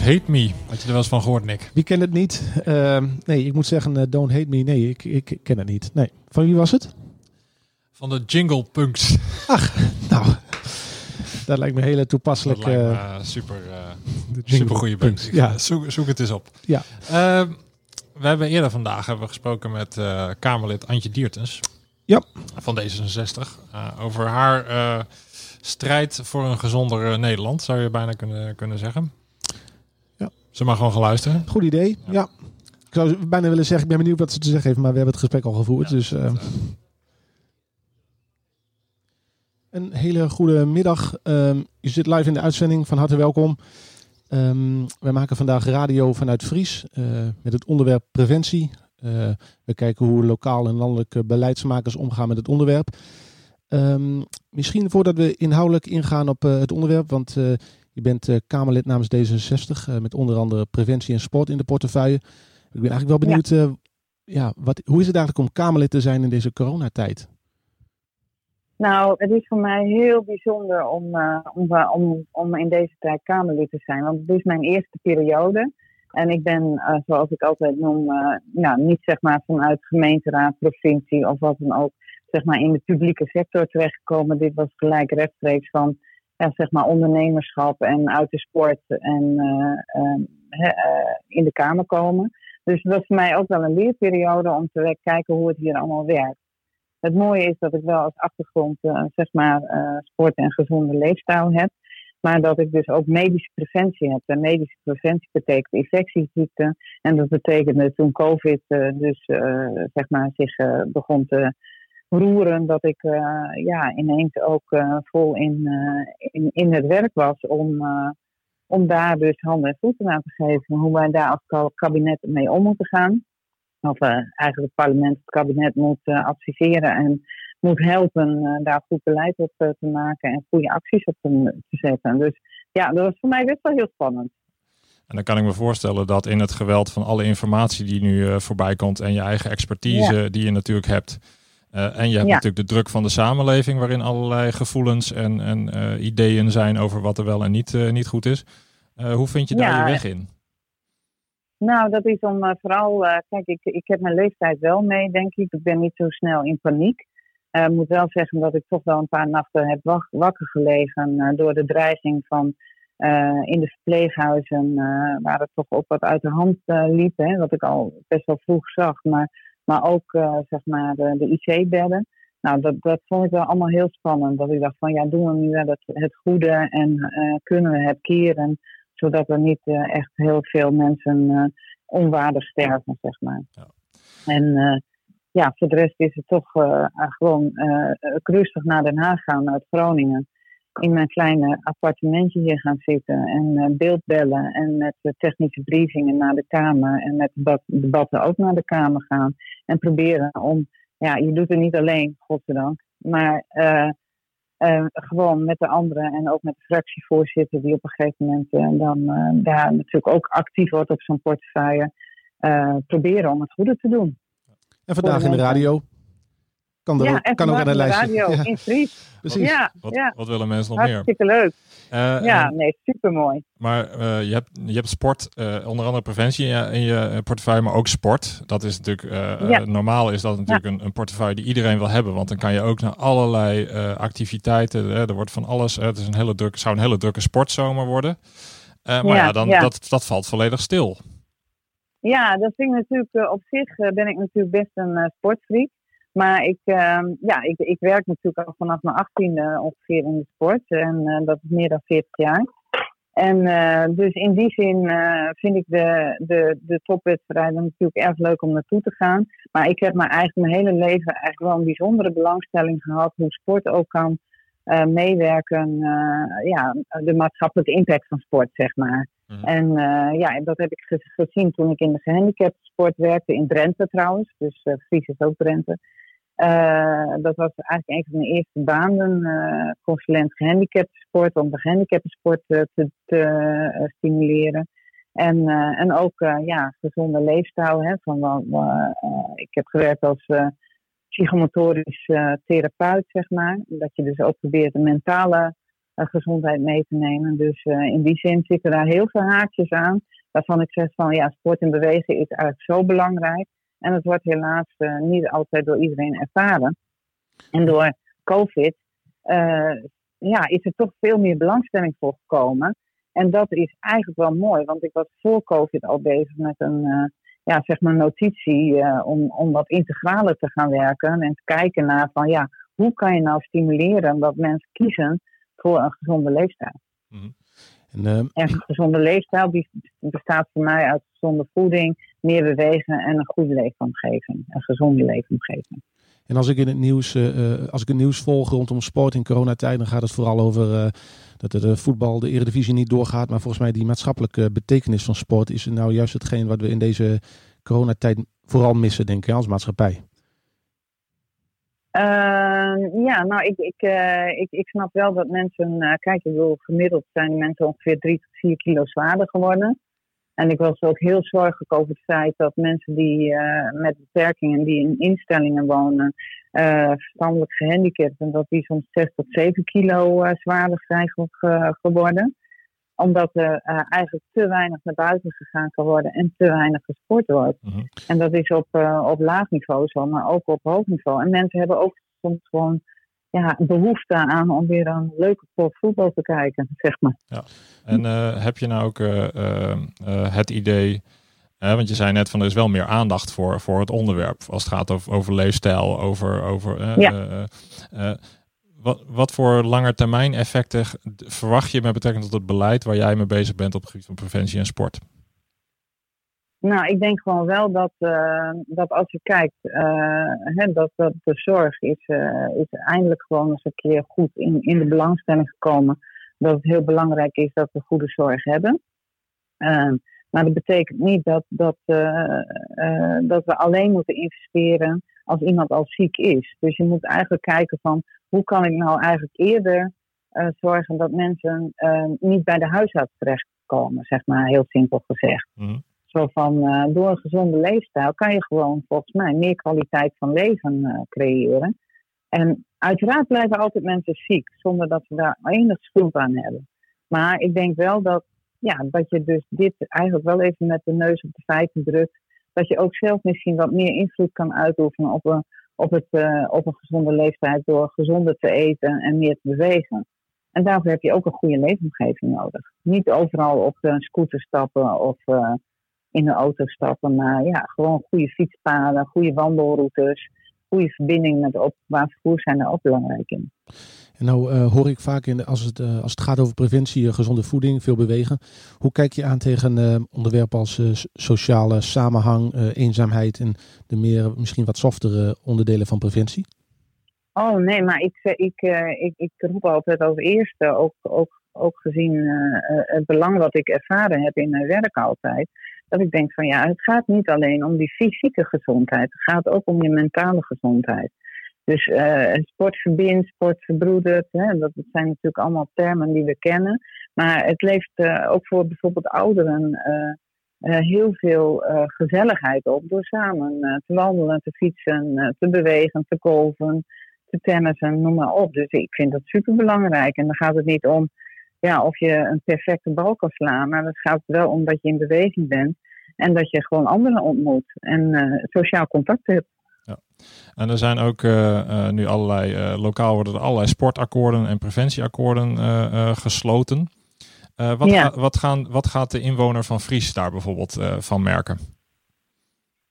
Hate Me. Had je er wel eens van gehoord, Nick? Wie kent het niet? Ehm, nee, ik moet zeggen, eh, don't hate me. Nee, ik, ik ken het niet. Nee. Van wie was het? Van de Jingle Punks. Nou, dat lijkt me een hele Dat toepasselijk. lijkt me eh, super, eh, de jingle super goede punks. Ja, Zoek, zoek het eens op. Ja. Ehm, we hebben eerder vandaag hebben we gesproken met Kamerlid Antje Diertens. Ja. Van D66. eh, over haar strijd voor een gezonder Nederland, zou je bijna kunnen, kunnen zeggen. Ze mag gewoon gaan luisteren. goed idee. Ja. Ja. Ik zou bijna willen zeggen, ik ben benieuwd wat ze te zeggen heeft, maar we hebben het gesprek al gevoerd. Ja, dus eh, een hele goede middag. Ehm, je zit live in de uitzending. Van harte welkom. Ehm, wij maken vandaag radio vanuit Fries eh, met het onderwerp preventie. Eh, we kijken hoe lokaal en landelijke beleidsmakers omgaan met het onderwerp. Ehm, misschien voordat we inhoudelijk ingaan op het onderwerp, want je bent eh, Kamerlid namens D66 eh, met onder andere preventie en sport in de portefeuille. Ik ben eigenlijk wel benieuwd, eh, ja, wat, hoe is het eigenlijk om Kamerlid te zijn in deze coronatijd? Nou, het is voor mij heel bijzonder om, om, om, om in deze tijd Kamerlid te zijn. Want het is mijn eerste periode. En ik ben, zoals ik altijd noem, nou, niet zeg maar vanuit gemeenteraad, provincie of wat dan ook, zeg maar in de publieke sector terechtgekomen. Dit was gelijk rechtstreeks van, ja, zeg maar ondernemerschap en uit de sport en eh, eh, hè, eh, in de Kamer komen. Dus het was voor mij ook wel een leerperiode om te kijken hoe het hier allemaal werkt. Het mooie is dat ik wel als achtergrond, eh, zeg maar, sport en gezonde leefstijl heb. Maar dat ik dus ook medische preventie heb. En medische preventie betekent infectieziekten. En dat betekende toen COVID dus zeg maar zich begon te roeren, dat ik eh, ja, ineens ook eh, vol in, eh, in, in het werk was om, om daar dus handen en voeten aan te geven. Hoe wij daar als ka- kabinet mee om moeten gaan. Of eigenlijk het parlement het kabinet moet adviseren en moet helpen daar goed beleid op te maken en goede acties op te, te zetten. Dus ja, dat was voor mij best wel heel spannend. En dan kan ik me voorstellen dat in het geweld van alle informatie die nu eh, voorbij komt en je eigen expertise die je natuurlijk hebt. Eh, en je hebt Ja. natuurlijk de druk van de samenleving waarin allerlei gevoelens en, en eh, ideeën zijn over wat er wel en niet, eh, niet goed is. Hoe vind je daar Ja, je weg in? Nou, dat is om vooral, kijk, ik, ik heb mijn leeftijd wel mee, denk ik. Ik ben niet zo snel in paniek. Ik moet wel zeggen dat ik toch wel een paar nachten heb wak- wakker gelegen door de dreiging van in de verpleeghuizen, waar het toch ook wat uit de hand liep, hè, wat ik al best wel vroeg zag, maar, maar ook eh, zeg maar de, de IC-bedden. Nou, dat, dat vond ik wel allemaal heel spannend. Dat ik dacht van ja, doen we nu wel het, het goede en eh, kunnen we het keren, zodat er niet eh, echt heel veel mensen onwaardig sterven, zeg maar. Ja. En ja, voor de rest is het toch gewoon rustig naar Den Haag gaan, uit Groningen. In mijn kleine appartementje hier gaan zitten en eh, beeldbellen en met de technische briefingen naar de Kamer en met debat- debatten ook naar de Kamer gaan. En proberen om, ja, je doet het niet alleen, godzijdank, maar eh, eh, gewoon met de anderen en ook met de fractievoorzitter die op een gegeven moment dan daar natuurlijk ook actief wordt op zo'n portefeuille, proberen om het goede te doen. En vandaag in de radio. Kan, er ja, ook, kan ook aan de lijst. radio, Ja, in Fries. precies. Ja, Wat, ja. wat willen mensen nog meer? hartstikke leuk. Eh, Ja, eh, nee, supermooi. Maar eh, je, hebt, je hebt sport, eh, onder andere preventie in je, in je portefeuille, maar ook sport. Dat is natuurlijk, Ja. normaal is dat natuurlijk een, een portefeuille die iedereen wil hebben. Want dan kan je ook naar allerlei eh, activiteiten, er wordt van alles, het is een hele drukke, zou een hele drukke sportzomer worden. Eh, maar ja, Ja, dan, ja. Dat, dat valt volledig stil. Ja, dat vind ik natuurlijk op zich ben ik natuurlijk best een sportfreak. Maar ik, ehm, ja, ik, ik werk natuurlijk al vanaf mijn achttiende ongeveer in de sport. En eh, dat is meer dan 40 jaar. En eh, dus in die zin eh, vind ik de, de, de topwedstrijden natuurlijk erg leuk om naartoe te gaan. Maar ik heb me eigenlijk mijn hele leven eigenlijk wel een bijzondere belangstelling gehad hoe sport ook kan meewerken. ja, de maatschappelijke impact van sport, zeg maar. Mhm. En eh, ja, dat heb ik ge- gezien toen ik in de gehandicaptensport werkte, in Drenthe trouwens. Dus Fries is ook Drenthe. Eh, dat was eigenlijk een van mijn eerste banen, eh consulent gehandicaptensport, om de gehandicaptensport eh, te, te stimuleren. En, en ook ja, gezonde leefstijl. Hè, van, ik heb gewerkt als psychomotorisch therapeut, zeg maar. Dat je dus ook probeert de mentale gezondheid mee te nemen. Dus in die zin zitten daar heel veel haakjes aan. Waarvan ik zeg van ja, sport en bewegen is eigenlijk zo belangrijk. En het wordt helaas eh, niet altijd door iedereen ervaren. En door COVID eh, ja, is er toch veel meer belangstelling voor gekomen. En dat is eigenlijk wel mooi, want ik was voor COVID al bezig met een eh, ja, zeg maar notitie om, om wat integraler te gaan werken. En te kijken naar van ja, hoe kan je nou stimuleren dat mensen kiezen voor een gezonde leefstijl. Eh, En een gezonde leefstijl die bestaat voor mij uit gezonde voeding, meer bewegen en een goede leefomgeving. Een gezonde leefomgeving. En als ik in het nieuws, eh, eh, als ik het nieuws volg rondom sport in coronatijd, dan gaat het vooral over eh, dat de, voetbal, de eredivisie niet doorgaat. Maar volgens mij die maatschappelijke betekenis van sport is nou juist hetgeen wat we in deze coronatijd vooral missen, denk ik, als maatschappij. Ehm, ja, nou, ik, ik, eh, ik, ik snap wel dat mensen, eh, kijk, ik bedoel, gemiddeld zijn mensen ongeveer 3 tot 4 kilo zwaarder geworden. En ik was ook heel zorgelijk over het feit dat mensen die eh, met beperkingen, die in instellingen wonen, verstandelijk gehandicapt, en dat die soms 6 tot 7 kilo zwaarder zijn ge- ge- geworden. Omdat er eigenlijk te weinig naar buiten gegaan kan worden en te weinig gesport wordt. Mhm. En dat is op, op laag niveau zo, maar ook op hoog niveau. En mensen hebben ook soms gewoon ja, behoefte aan om weer een leuke pot voetbal te kijken, zeg maar. En eh, heb je nou ook eh, eh, het idee, want je zei net van er is wel meer aandacht voor, voor het onderwerp als het gaat over, over leefstijl, over, over Ja. wat, wat voor langetermijn effecten verwacht je met betrekking tot het beleid waar jij mee bezig bent op het gebied van preventie en sport? Nou, ik denk gewoon wel dat, eh, dat als je kijkt, eh, hè, dat, dat de zorg is, eh, is eindelijk gewoon eens een keer goed in, in de belangstelling gekomen. Dat het heel belangrijk is dat we goede zorg hebben. Eh, maar dat betekent niet dat, dat, dat we alleen moeten investeren als iemand al ziek is. Dus je moet eigenlijk kijken van hoe kan ik nou eigenlijk eerder zorgen dat mensen niet bij de huisarts terechtkomen, zeg maar heel simpel gezegd. Mhm. Van, eh, door een gezonde leefstijl kan je gewoon volgens mij meer kwaliteit van leven eh, creëren. En uiteraard blijven altijd mensen ziek, zonder dat ze daar enig schuld aan hebben. Maar ik denk wel dat, ja, dat je dus dit eigenlijk wel even met de neus op de feiten drukt. Dat je ook zelf misschien wat meer invloed kan uitoefenen op een, op het, eh, op een gezonde leeftijd door gezonder te eten en meer te bewegen. En daarvoor heb je ook een goede leefomgeving nodig. Niet overal op een scooter stappen of in een auto stappen, maar ja, gewoon goede fietspaden, goede wandelroutes, goede verbinding met openbaar vervoer zijn daar ook belangrijk in. En nou eh, hoor ik vaak in, de- als, het, eh, als het gaat over preventie, eh, gezonde voeding, veel bewegen. Hoe kijk je aan tegen eh, onderwerpen als sociale samenhang, eenzaamheid en de meer misschien wat softere onderdelen van preventie? Oh nee, maar ik, ik, ik, ik roep altijd als eerste, ook, ook, ook gezien het belang wat ik ervaren heb in mijn werk altijd, dat ik denk van ja, het gaat niet alleen om die fysieke gezondheid, het gaat ook om je mentale gezondheid. Dus eh, sport verbindt, sport verbroedert, hè, dat, zijn natuurlijk allemaal termen die we kennen. Maar het levert eh, ook voor bijvoorbeeld ouderen eh, heel veel gezelligheid op door samen te wandelen, te fietsen, te bewegen, te golven te tennissen, noem maar op. Dus ik vind dat super belangrijk. En dan gaat het niet om ja, of je een perfecte bal kan slaan, maar het gaat wel om dat je in beweging bent en dat je gewoon anderen ontmoet en eh, sociaal contact hebt. En er zijn ook eh, eh, nu allerlei, lokaal worden er allerlei sportakkoorden en preventieakkoorden gesloten. Wat, Ja. ga- wat, gaan, wat gaat de inwoner van Fries daar bijvoorbeeld van merken?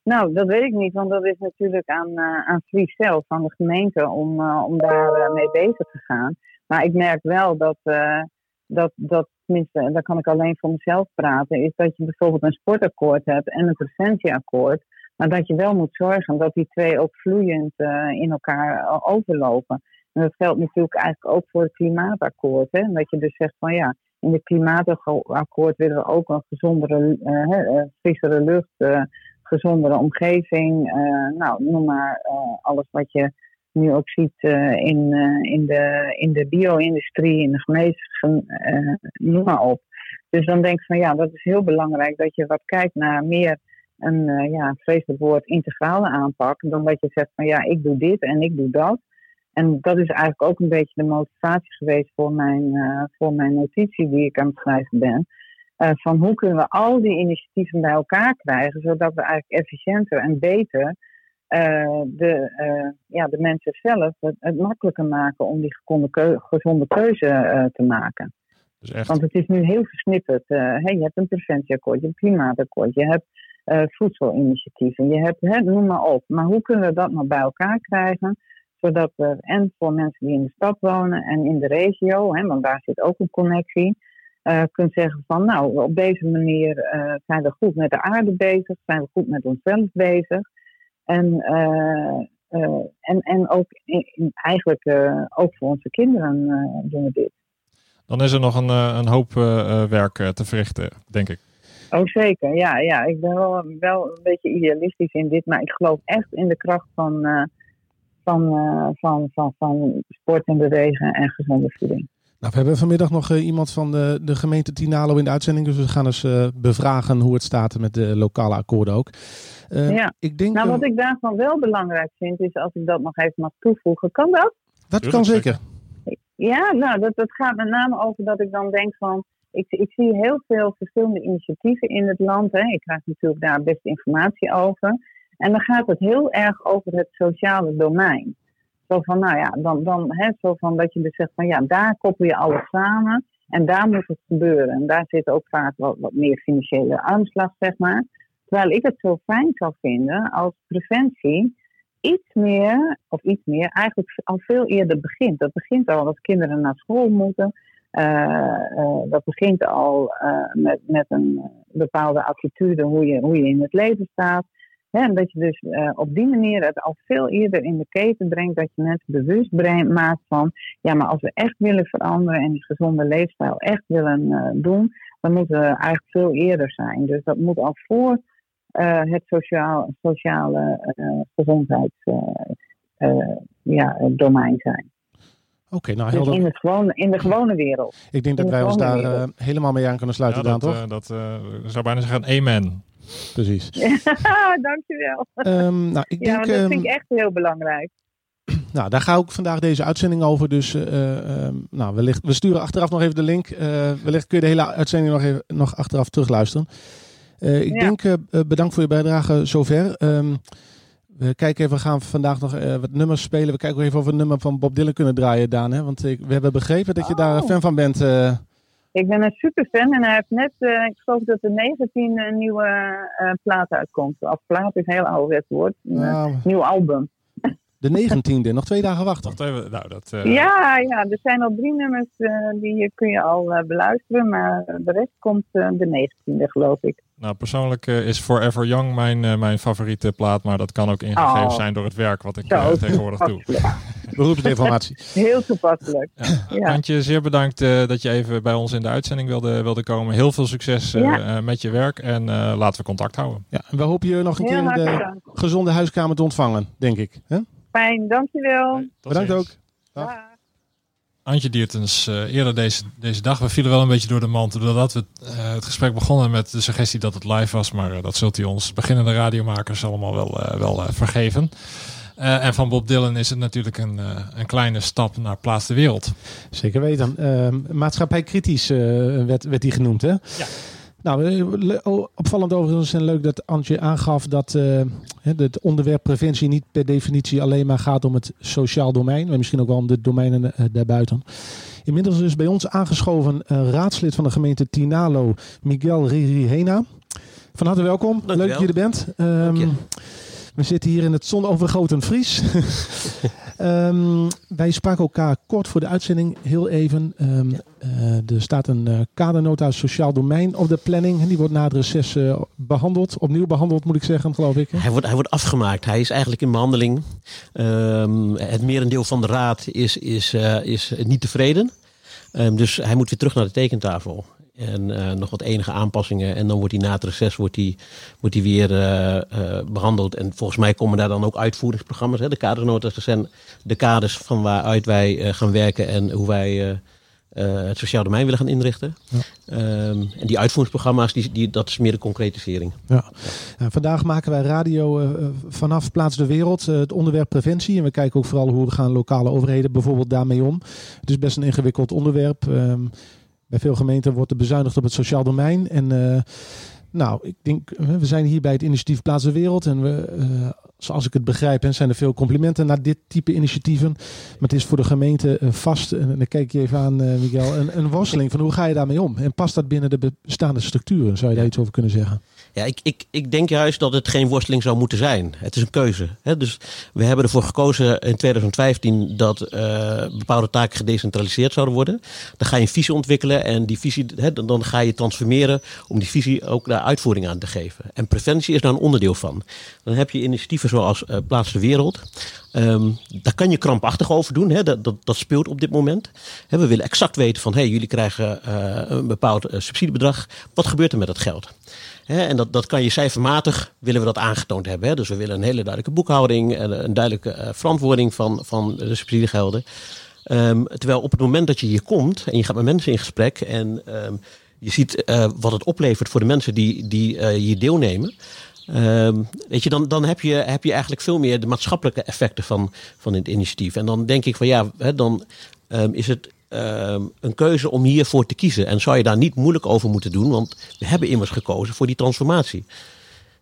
Nou, dat weet ik niet, want dat is natuurlijk aan, aan Fries zelf, aan de gemeente, om, om daar mee bezig te gaan. Maar ik merk wel dat, dat, dat, tenminste, en daar kan ik alleen voor mezelf praten, is dat je bijvoorbeeld een sportakkoord hebt en een preventieakkoord. Maar dat je wel moet zorgen dat die twee ook vloeiend eh, in elkaar eh, overlopen. En dat geldt natuurlijk eigenlijk ook voor het klimaatakkoord. Hè? Dat je dus zegt van ja, in het klimaatakkoord willen we ook een gezondere, eh, frissere lucht, gezondere omgeving. nou, noem maar alles wat je nu ook ziet eh, in, eh, in de, in de bio-industrie, in de geneeskunde, eh, noem maar op. Dus dan denk ik van ja, dat is heel belangrijk dat je wat kijkt naar meer een ja, vreselijk woord integrale aanpak. Dan dat je zegt van ja, ik doe dit en ik doe dat. En dat is eigenlijk ook een beetje de motivatie geweest voor mijn, voor mijn notitie die ik aan het schrijven ben. Van hoe kunnen we al die initiatieven bij elkaar krijgen, zodat we eigenlijk efficiënter en beter eh, de, eh, ja, de mensen zelf het, het makkelijker maken om die keu- gezonde keuze eh, te maken. Dus echt, Want het is nu heel versnipperd. Hè, je hebt een preventieakkoord, je hebt een klimaatakkoord, je hebt voedselinitiatieven, je hebt, hè, noem maar op. Maar hoe kunnen we dat nou bij elkaar krijgen, zodat we en voor mensen die in de stad wonen en in de regio, hè, want daar zit ook een connectie, kunt zeggen van nou, op deze manier zijn we goed met de aarde bezig, zijn we goed met onszelf bezig. En, eh, eh, en, en ook in- eigenlijk eh, ook voor onze kinderen doen we dit. dan is er nog een, een hoop werk te verrichten, denk ik. Oh, zeker. Ja, ja. ik ben wel, wel een beetje idealistisch in dit, maar ik geloof echt in de kracht van, van, van, van, van sport en bewegen en gezonde voeding. Nou, we hebben vanmiddag nog eh, iemand van de, de gemeente Tinalo in de uitzending. Dus we gaan eens eh, bevragen hoe het staat met de lokale akkoorden ook. Eh, Ja. Ik denk Nou, wat ik daarvan wel belangrijk vind, is als ik dat nog even mag toevoegen. Kan dat? dat Tuurlijk, kan zeker. zeker. Ja, nou, dat, dat gaat met name over dat ik dan denk van. Ik, ik zie heel veel verschillende initiatieven in het land. Hè. Ik krijg natuurlijk daar best informatie over. En dan gaat het heel erg over het sociale domein. Zo van, nou ja, dan, dan hè, zo van dat je dus zegt van ja, daar koppel je alles samen. En daar moet het gebeuren. En daar zit ook vaak wat, wat meer financiële armslag, zeg maar. Terwijl ik het zo fijn zou vinden als preventie iets meer, of iets meer, eigenlijk al veel eerder begint. Dat begint al als kinderen naar school moeten. Eh, eh, dat begint al eh, met, met een bepaalde attitude, hoe je, hoe je in het leven staat. En dat je dus eh, op die manier het al veel eerder in de keten brengt, dat je mensen bewust maakt van, ja, maar als we echt willen veranderen en die gezonde leefstijl echt willen eh, doen, dan moeten we eigenlijk veel eerder zijn. Dus dat moet al voor eh, het sociaal, sociale eh gezondheids. eh, eh, ja, domein zijn. Oké, nou Dus helder. in, het gewone, in de gewone wereld. Ik denk dat de wij ons daar eh, helemaal mee aan kunnen sluiten, Ja, Daan, toch? dat eh, zou bijna zeggen amen. Precies. Dankjewel. Ehm, nou, ik Ja, denk, dat vind ehm, ik echt heel belangrijk. nou, daar ga ik vandaag deze uitzending over. Dus eh, ehm, nou, wellicht, we sturen achteraf nog even de link. Eh, wellicht kun je de hele uitzending nog, even, nog achteraf terugluisteren. Eh, ik Ja. denk, bedankt voor je bijdrage zover. We kijken even, we gaan vandaag nog wat nummers spelen. We kijken even of we een nummer van Bob Dylan kunnen draaien, Daan. Hè? Want ik, we hebben begrepen dat je daar Oh. fan van bent. Ik ben een superfan en hij heeft net, eh, ik geloof dat er 19 eh, nieuwe eh platen uitkomt. Of plaat is een heel ouderwets woord. Een eh, nou, nieuw album. de 19e, nog twee dagen wachten. Wacht even. Nou, dat, eh, Ja, ja, er zijn al drie nummers eh, die kun je al eh, beluisteren. Maar de rest komt de 19e, geloof ik. Nou, persoonlijk eh, is Forever Young mijn, eh, mijn favoriete plaat. Maar dat kan ook ingegeven Oh. zijn door het werk wat ik eh, tegenwoordig doe. Beroepsinformatie. Heel toepasselijk. Ja. Antje, zeer bedankt eh, dat je even bij ons in de uitzending wilde, wilde komen. Heel veel succes Ja. met je werk en eh, laten we contact houden. Ja, en we hopen je nog een keer in de dank. gezonde huiskamer te ontvangen, denk ik. Hè? Fijn, dankjewel. Tot Bedankt ook. Dag. Dag. Antje Diertens, eh, eerder deze, deze dag. We vielen wel een beetje door de mand doordat we eh, het gesprek begonnen met de suggestie dat het live was. Maar eh, dat zult u ons beginnende radiomakers allemaal wel, eh, wel vergeven. Eh, en van Bob Dylan is het natuurlijk een, eh, een kleine stap naar Plaats de Wereld. Zeker weten. Ehm maatschappij kritisch werd, werd die genoemd, hè? Ja. Nou, eh, le- opvallend overigens en leuk dat Antje aangaf dat eh, het onderwerp preventie niet per definitie alleen maar gaat om het sociaal domein, maar misschien ook wel om de domeinen eh, daarbuiten. Inmiddels is bij ons aangeschoven raadslid van de gemeente Tinalo, Miguel Ririhena. Van harte welkom. Dank Leuk dat je er bent. Ehm, Dank je. We zitten hier in het zonovergoten Fries. Ehm, wij spraken elkaar kort voor de uitzending heel even. Ehm, eh, er staat een eh, kadernota sociaal domein op de planning. En die wordt na het reces eh, behandeld. Opnieuw behandeld moet ik zeggen, geloof ik. hè? Hij wordt, hij wordt afgemaakt. Hij is eigenlijk in behandeling. Ehm, het merendeel van de raad is, is, is niet tevreden. Dus hij moet weer terug naar de tekentafel. En eh, nog wat enige aanpassingen. En dan wordt hij na het reces wordt hij, wordt hij weer eh, eh, behandeld. En volgens mij komen daar dan ook uitvoeringsprogramma's. Hè? De kadernotas, dat zijn de kaders van waaruit wij gaan werken. En hoe wij het sociaal domein willen gaan inrichten. Ja. Ehm, en die uitvoeringsprogramma's, die, die, dat is meer de concretisering. Ja. Ja, vandaag maken wij radio vanaf Plaats de Wereld. het onderwerp preventie. En we kijken ook vooral hoe gaan lokale overheden bijvoorbeeld daarmee om. Het is best een ingewikkeld onderwerp. Ehm, bij veel gemeenten wordt er bezuinigd op het sociaal domein. En eh, nou, ik denk, eh, we zijn hier bij het initiatief Plaats de Wereld. En we, eh, zoals ik het begrijp, hè, zijn er veel complimenten naar dit type initiatieven. Maar het is voor de gemeente vast, en dan kijk je even aan Miguel, een, een worsteling van hoe ga je daarmee om? En past dat binnen de bestaande structuren? Zou je daar iets over kunnen zeggen? Ja, ik, ik, ik denk juist dat het geen worsteling zou moeten zijn. Het is een keuze. Hè? Dus we hebben ervoor gekozen in 2015 dat eh, bepaalde taken gedecentraliseerd zouden worden. Dan ga je een visie ontwikkelen en die visie, hè, dan, ga je transformeren om die visie ook daar uitvoering aan te geven. En preventie is daar een onderdeel van. Dan heb je initiatieven zoals eh, Plaats de Wereld. Ehm, daar kan je krampachtig over doen. Hè? Dat, dat, speelt op dit moment. Hè, we willen exact weten van, hey, jullie krijgen eh, een bepaald subsidiebedrag. Wat gebeurt er met dat geld? En dat, dat kan je cijfermatig willen we dat aangetoond hebben. Dus we willen een hele duidelijke boekhouding en een duidelijke eh, verantwoording van, van de subsidiegelden. Ehm, terwijl op het moment dat je hier komt en je gaat met mensen in gesprek en ehm, je ziet eh, wat het oplevert voor de mensen die, die eh, hier deelnemen. Ehm, weet je, dan, dan heb, je, heb je eigenlijk veel meer de maatschappelijke effecten van, van het initiatief. En dan denk ik van ja, dan is het ehm, een keuze om hiervoor te kiezen. En zou je daar niet moeilijk over moeten doen, want we hebben immers gekozen voor die transformatie.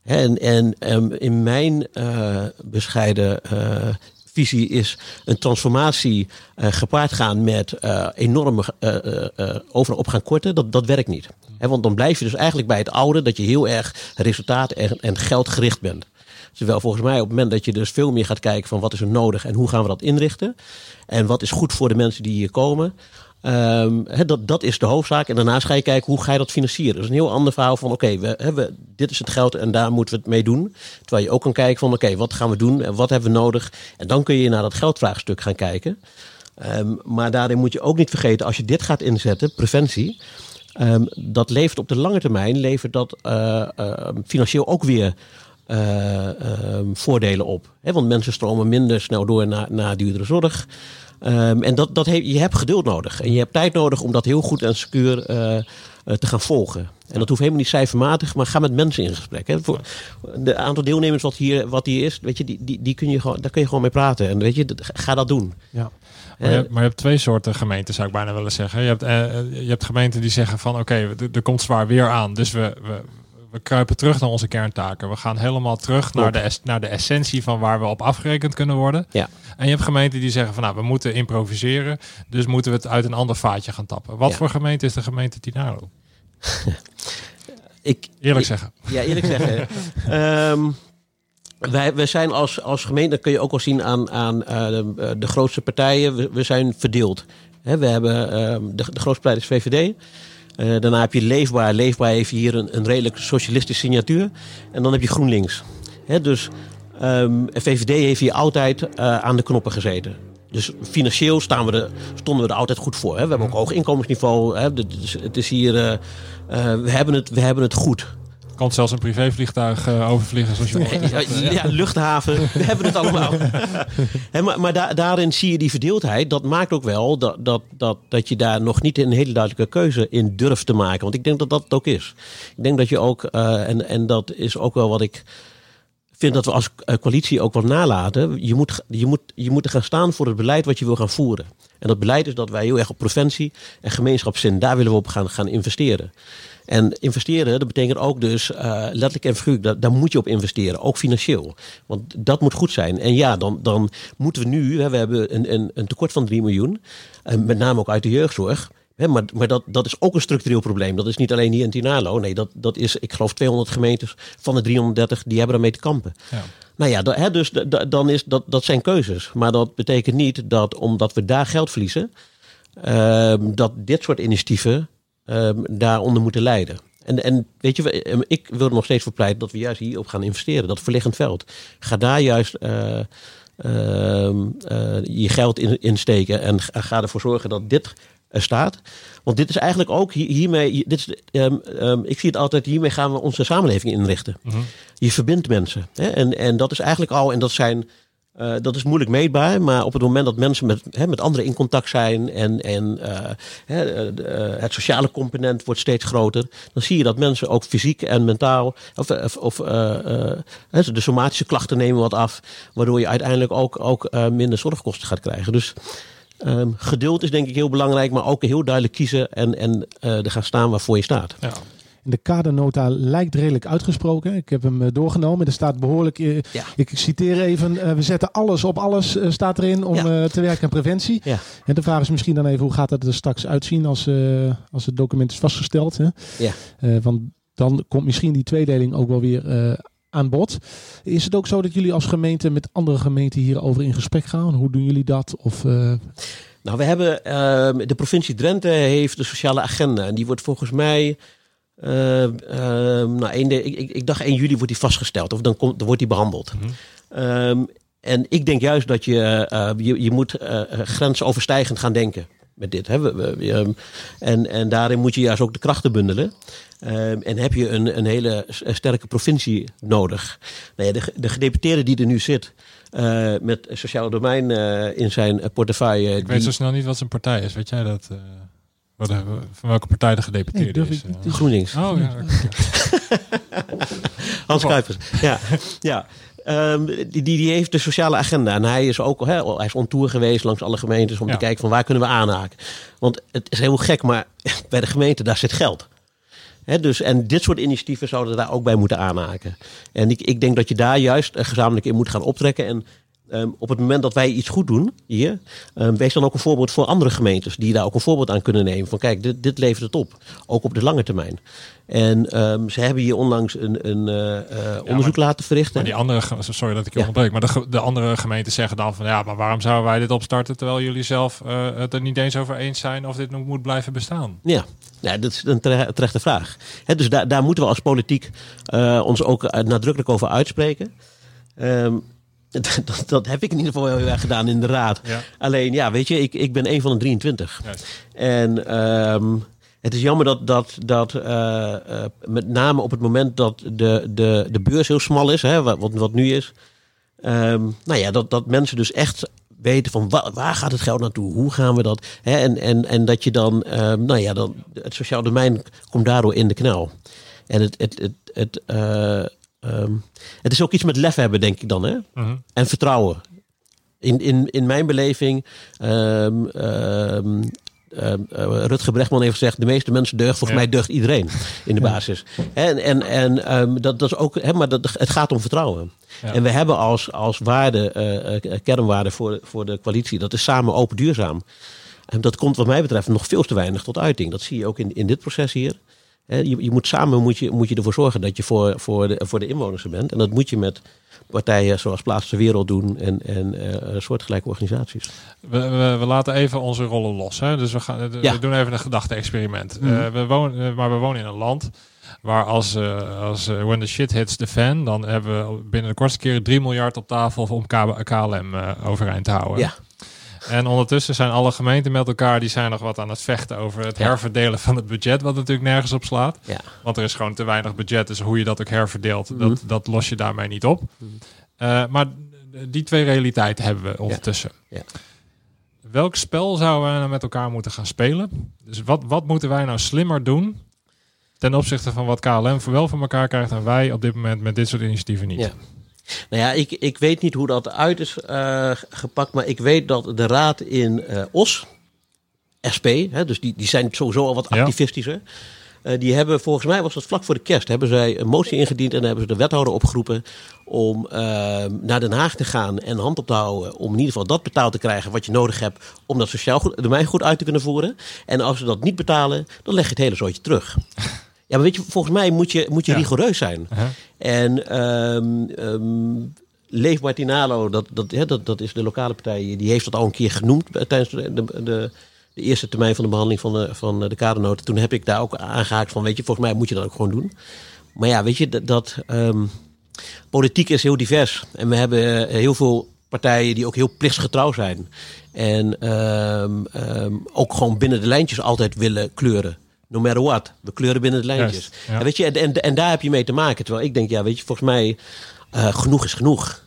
En, en ehm, in mijn eh, bescheiden eh, visie is een transformatie eh, gepaard gaan met enorme over en op gaan korten. Dat, dat werkt niet. Want dan blijf je dus eigenlijk bij het oude, dat je heel erg resultaat en, en geldgericht bent. Terwijl volgens mij op het moment dat je dus veel meer gaat kijken van wat is er nodig en hoe gaan we dat inrichten. En wat is goed voor de mensen die hier komen. Ehm, dat, dat is de hoofdzaak. En daarnaast ga je kijken hoe ga je dat financieren. Dus een heel ander verhaal van oké, we hebben dit is het geld en daar moeten we het mee doen. Terwijl je ook kan kijken van oké, wat gaan we doen en wat hebben we nodig. En dan kun je naar dat geldvraagstuk gaan kijken. Ehm, maar daarin moet je ook niet vergeten, als je dit gaat inzetten, preventie. ehm, dat levert op de lange termijn levert dat eh, eh, financieel ook weer eh, ehm, voordelen op. Hè, want mensen stromen minder snel door naar, naar duurdere zorg. Ehm, en dat, dat he- je hebt geduld nodig. En je hebt tijd nodig om dat heel goed en secuur eh, eh, te gaan volgen. En dat hoeft helemaal niet cijfermatig, maar ga met mensen in gesprek. Hè. Voor de aantal deelnemers wat hier, wat hier is, weet je, die, die, die kun je gewoon, daar kun je gewoon mee praten. En weet je, ga dat doen. Ja. Maar je, hebt, maar je hebt twee soorten gemeenten, zou ik bijna willen zeggen. Je hebt, eh, je hebt gemeenten die zeggen van oké, er- er komt zwaar weer aan. Dus we, we, we kruipen terug naar onze kerntaken. We gaan helemaal terug naar de, es- naar de essentie van waar we op afgerekend kunnen worden. Ja. En je hebt gemeenten die zeggen van nou, we moeten improviseren. Dus moeten we het uit een ander vaatje gaan tappen. Wat Ja. voor gemeente is de gemeente Tinaro? ik, Eerlijk ik- zeggen. Ja, eerlijk zeggen. Ehm, wij, wij zijn als, als gemeente, dat kun je ook wel zien aan, aan eh, de, de grootste partijen, we, we zijn verdeeld. We hebben ehm, de, de grootste partij is VVD. Eh, daarna heb je Leefbaar. Leefbaar heeft hier een, een redelijk socialistische signatuur. En dan heb je GroenLinks. Hè, dus ehm, VVD heeft hier altijd eh, aan de knoppen gezeten. Dus financieel staan we er, stonden we er altijd goed voor. Hè. We hebben ook hoog inkomensniveau. Hè. Dus het is hier, eh, we, hebben het, we hebben het goed. Komt zelfs een privévliegtuig eh, overvliegen zoals je hoort. Ja, luchthaven, we hebben het allemaal. Maar maar da- daarin zie je die verdeeldheid. Dat maakt ook wel dat, dat, dat, dat je daar nog niet een hele duidelijke keuze in durft te maken. Want ik denk dat dat het ook is. Ik denk dat je ook, eh, en, en dat is ook wel wat ik vind dat we als eh, coalitie ook wel nalaten. Je moet, je, moet, je moet gaan staan voor het beleid wat je wil gaan voeren. En dat beleid is dat wij heel erg op preventie en gemeenschapszin, daar willen we op gaan, gaan investeren. En investeren, dat betekent ook dus eh, letterlijk en figuurlijk, daar, daar moet je op investeren, ook financieel. Want dat moet goed zijn. En ja, dan, dan moeten we nu, hè, we hebben een, een, een tekort van 3 miljoen, eh, met name ook uit de jeugdzorg. Hè, maar maar dat, dat is ook een structureel probleem. Dat is niet alleen hier in Tinalo. Nee, dat, dat is, ik geloof, 200 gemeentes van de 330 die hebben daarmee te kampen. Ja. Nou ja, da- hè, dus da- da- dan is, dat, dat zijn keuzes. Maar dat betekent niet dat omdat we daar geld verliezen, ehm, dat dit soort initiatieven ehm, daaronder moeten leiden. En, en weet je, ehm, ik wil er nog steeds voor pleiten dat we juist hierop gaan investeren. Dat verliggend veld. Ga daar juist eh, ehm, eh, je geld in, in steken en ga, ervoor zorgen dat dit er staat. Want dit is eigenlijk ook hier- hiermee, dit is, ik zie het altijd, hiermee gaan we onze samenleving inrichten. Je verbindt mensen. Hè? En, en dat is eigenlijk al, en dat zijn. Eh, dat is moeilijk meetbaar, maar op het moment dat mensen met, hè, met anderen in contact zijn en, en eh, hè, eh, het sociale component wordt steeds groter, dan zie je dat mensen ook fysiek en mentaal, of, of, de somatische klachten nemen wat af, waardoor je uiteindelijk ook, ook minder zorgkosten gaat krijgen. Dus ehm, geduld is denk ik heel belangrijk, maar ook heel duidelijk kiezen en, en er gaan staan waarvoor je staat. Ja. De kadernota lijkt redelijk uitgesproken. Ik heb hem eh, doorgenomen. Er staat behoorlijk, eh, Ja. ik citeer even, eh, we zetten alles op alles staat erin om Ja. te werken aan preventie. Ja. En de vraag is misschien dan even, hoe gaat dat er straks uitzien als, als het document is vastgesteld? Hè? Ja. Want dan komt misschien die tweedeling ook wel weer aan bod. Is het ook zo dat jullie als gemeente met andere gemeenten hierover in gesprek gaan? Hoe doen jullie dat? Of, Nou, we hebben ehm, de provincie Drenthe heeft de sociale agenda. En die wordt volgens mij. Ehm, ehm, nou, 1 de, ik, ik, ik dacht 1 juli wordt die vastgesteld. Of dan, komt, dan wordt die behandeld. Ehm, en ik denk juist dat je, eh, je, je moet eh, grensoverstijgend gaan denken met dit. Hè. We- we- we, ehm, en, en daarin moet je juist ook de krachten bundelen. En heb je een, een hele sterke provincie nodig. Nou ja, de, de gedeputeerde die er nu zit, eh, met sociaal domein eh, in zijn eh, portefeuille. Ik die- weet zo snel niet wat zijn partij is. Weet jij dat? Eh, wat, de- van welke partij de gedeputeerde Nee, is? ik niet eh? GroenLinks. Oh ja. Hans Kuipers. Ja, ja. Ehm, die, die, die heeft de sociale agenda. En hij is ook hè, hij is on tour geweest langs alle gemeentes om Ja. te kijken van waar kunnen we aanhaken. Want het is heel gek, maar bij de gemeente daar zit geld. Hè, dus, en dit soort initiatieven zouden daar ook bij moeten aanhaken. En ik, ik denk dat je daar juist eh, gezamenlijk in moet gaan optrekken. En ehm, op het moment dat wij iets goed doen hier, ehm, wees dan ook een voorbeeld voor andere gemeentes die daar ook een voorbeeld aan kunnen nemen. Van kijk, dit, dit levert het op, ook op de lange termijn. En ehm, ze hebben hier onlangs een, een eh, eh, onderzoek laten verrichten. Maar die andere, sorry dat ik je Ja. onderbreek, maar de, de andere gemeenten zeggen dan van ja, maar waarom zouden wij dit opstarten terwijl jullie zelf eh, het er niet eens over eens zijn of dit nog moet blijven bestaan? Ja, dat is een tere- terechte vraag. Dus daar, daar moeten we als politiek ons ook nadrukkelijk over uitspreken. Ehm, dat, dat heb ik in ieder geval heel erg gedaan in de raad. Ja. Alleen, ja, weet je, ik, ik ben een van de 23. Juist. En ehm, het is jammer dat, dat, dat eh, eh, met name op het moment dat de, de, de beurs heel smal is, hè, wat, wat- nu is. ehm, nou ja, dat, dat mensen dus echt weten van wa- waar gaat het geld naartoe? Hoe gaan we dat? Hè, en, en, en dat je dan, ehm, nou ja, dan, het sociaal domein komt daardoor in de knel. En het, het, het, het, eh, ehm, het is ook iets met lef hebben, denk ik dan. Hè? Mhm. En vertrouwen. In, in, in mijn beleving, eh, Rutger Brechtman heeft gezegd, de meeste mensen deugen, volgens Ja. mij deugt iedereen in de basis. En, en, en dat, dat is ook, hè, maar dat, het gaat om vertrouwen. Ja. En we hebben als, als waarde, eh, eh, kernwaarde voor, voor de coalitie, dat is samen open duurzaam. En dat komt wat mij betreft nog veel te weinig tot uiting. Dat zie je ook in, in dit proces hier. Je, je moet samen moet je, moet je ervoor zorgen dat je voor, voor, de, voor de inwoners er bent. En dat moet je met partijen zoals Plaats de Wereld doen en, en eh, soortgelijke organisaties. We, we, we laten even onze rollen los. Hè? Dus we, gaan, we doen even een gedachte-experiment. Mhm. Eh, we wonen, eh, maar we wonen in een land waar als, als when the shit hits the fan, dan hebben we binnen de kortste keren 3 miljard op tafel om KLM overeind te houden. Ja. En ondertussen zijn alle gemeenten met elkaar, die zijn nog wat aan het vechten over het herverdelen van het budget, wat natuurlijk nergens op slaat. Ja. Want er is gewoon te weinig budget, dus hoe je dat ook herverdeelt, Mhm. dat, dat los je daarmee niet op. Eh, maar die twee realiteiten hebben we ondertussen. Ja. Welk spel zouden we nou met elkaar moeten gaan spelen? Dus wat, wat moeten wij nou slimmer doen ten opzichte van wat KLM voor wel voor elkaar krijgt en wij op dit moment met dit soort initiatieven niet? Ja. Nou ja, ik, ik weet niet hoe dat uit is eh, gepakt, maar ik weet dat de raad in eh, Os, SP, hè, dus die, die zijn sowieso al wat Ja. activistischer. eh, die hebben, volgens mij was dat vlak voor de kerst, hebben zij een motie ingediend en dan hebben ze de wethouder opgeroepen om naar Den Haag te gaan en hand op te houden. Om in ieder geval dat betaald te krijgen wat je nodig hebt om dat sociaal goed, domein goed uit te kunnen voeren. En als ze dat niet betalen, dan leg je het hele zootje terug. Ja, maar weet je, volgens mij moet je, moet je Ja. rigoureus zijn. Uh-huh. En ehm ehm, Leef Martinalo, dat, dat, hè, dat, dat is de lokale partij, die heeft dat al een keer genoemd tijdens de, de, de, de eerste termijn van de behandeling van de, van de kadernoten. Toen heb ik daar ook aangehaakt van, weet je, volgens mij moet je dat ook gewoon doen. Maar ja, weet je, dat, dat ehm, politiek is heel divers. En we hebben eh, heel veel partijen die ook heel plichtsgetrouw zijn. En ook gewoon binnen de lijntjes altijd willen kleuren. No matter what. We kleuren binnen de lijntjes. Juist, ja. En, weet je, en, en, en daar heb je mee te maken. Terwijl ik denk, ja, weet je, volgens mij eh, genoeg is genoeg.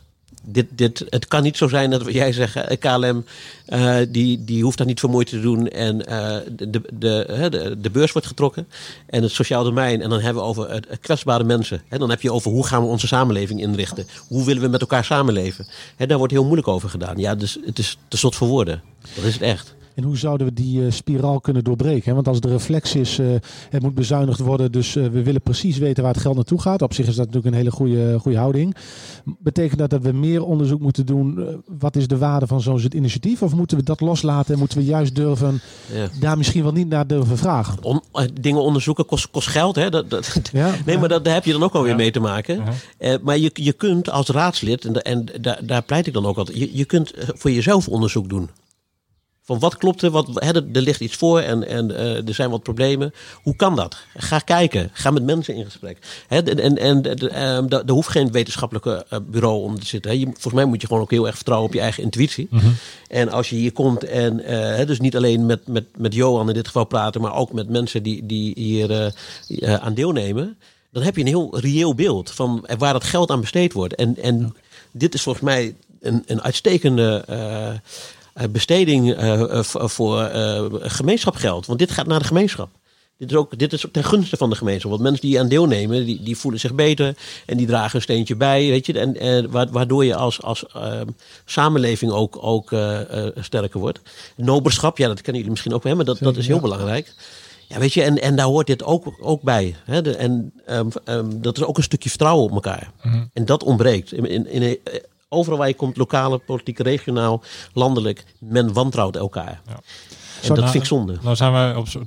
Dit, dit, het kan niet zo zijn dat jij zegt, eh, KLM, eh, die, die hoeft daar niet voor moeite te doen. En de, de, de, de, beurs wordt getrokken. En het sociaal domein. En dan hebben we over kwetsbare mensen. En dan heb je over hoe gaan we onze samenleving inrichten. Hoe willen we met elkaar samenleven. Hè, daar wordt heel moeilijk over gedaan. Ja, dus het is te slot voor woorden. Dat is het echt. En hoe zouden we die eh, spiraal kunnen doorbreken? hè? Want als de reflex is, eh, het moet bezuinigd worden, dus eh, we willen precies weten waar het geld naartoe gaat. Op zich is dat natuurlijk een hele goede, goede houding. Betekent dat dat we meer onderzoek moeten doen? Eh, wat is de waarde van zo'n soort initiatief? Of moeten we dat loslaten en moeten we juist durven, Ja. daar misschien wel niet naar durven vragen? On- eh, dingen onderzoeken kost, kost geld. Hè? Dat, dat, Ja, Nee, maar dat, daar heb je dan ook alweer Ja. mee te maken. Eh, maar je, je kunt als raadslid, en, en daar, daar pleit ik dan ook altijd, je, je kunt eh, voor jezelf onderzoek doen. Van wat klopt er, wat, hè, er, er ligt iets voor en, en eh, er zijn wat problemen. Hoe kan dat? Ga kijken, ga met mensen in gesprek. Hè, en en, ehm, daar hoeft geen wetenschappelijke eh, bureau om te zitten. Hè. Je, volgens mij moet je gewoon ook heel erg vertrouwen op je eigen intuïtie. En als je hier komt en eh, hè, dus niet alleen met, met, met Johan in dit geval praten, maar ook met mensen die, die hier eh, aan deelnemen, dan heb je een heel reëel beeld van waar dat geld aan besteed wordt. En, en dit is volgens mij een, een uitstekende besteding eh, eh, voor eh, gemeenschapgeld. Want dit gaat naar de gemeenschap. Dit is ook dit is ook ten gunste van de gemeenschap. Want mensen die aan deelnemen, die, die voelen zich beter en die dragen een steentje bij. Weet je, en, en wa- waardoor je als, als ehm, samenleving ook, ook eh, eh, sterker wordt. Noberschap, ja, dat kennen jullie misschien ook wel, maar dat, dat is heel belangrijk. Ja, weet je, en, en daar hoort dit ook, ook bij. Hè? De, en ehm, ehm, dat is ook een stukje vertrouwen op elkaar. En dat ontbreekt. In, in, in, eh, overal waar je komt, lokale politiek, regionaal, landelijk, men wantrouwt elkaar. Ja. En dat Nou, vind ik zonde. Nou zijn we op zo- oh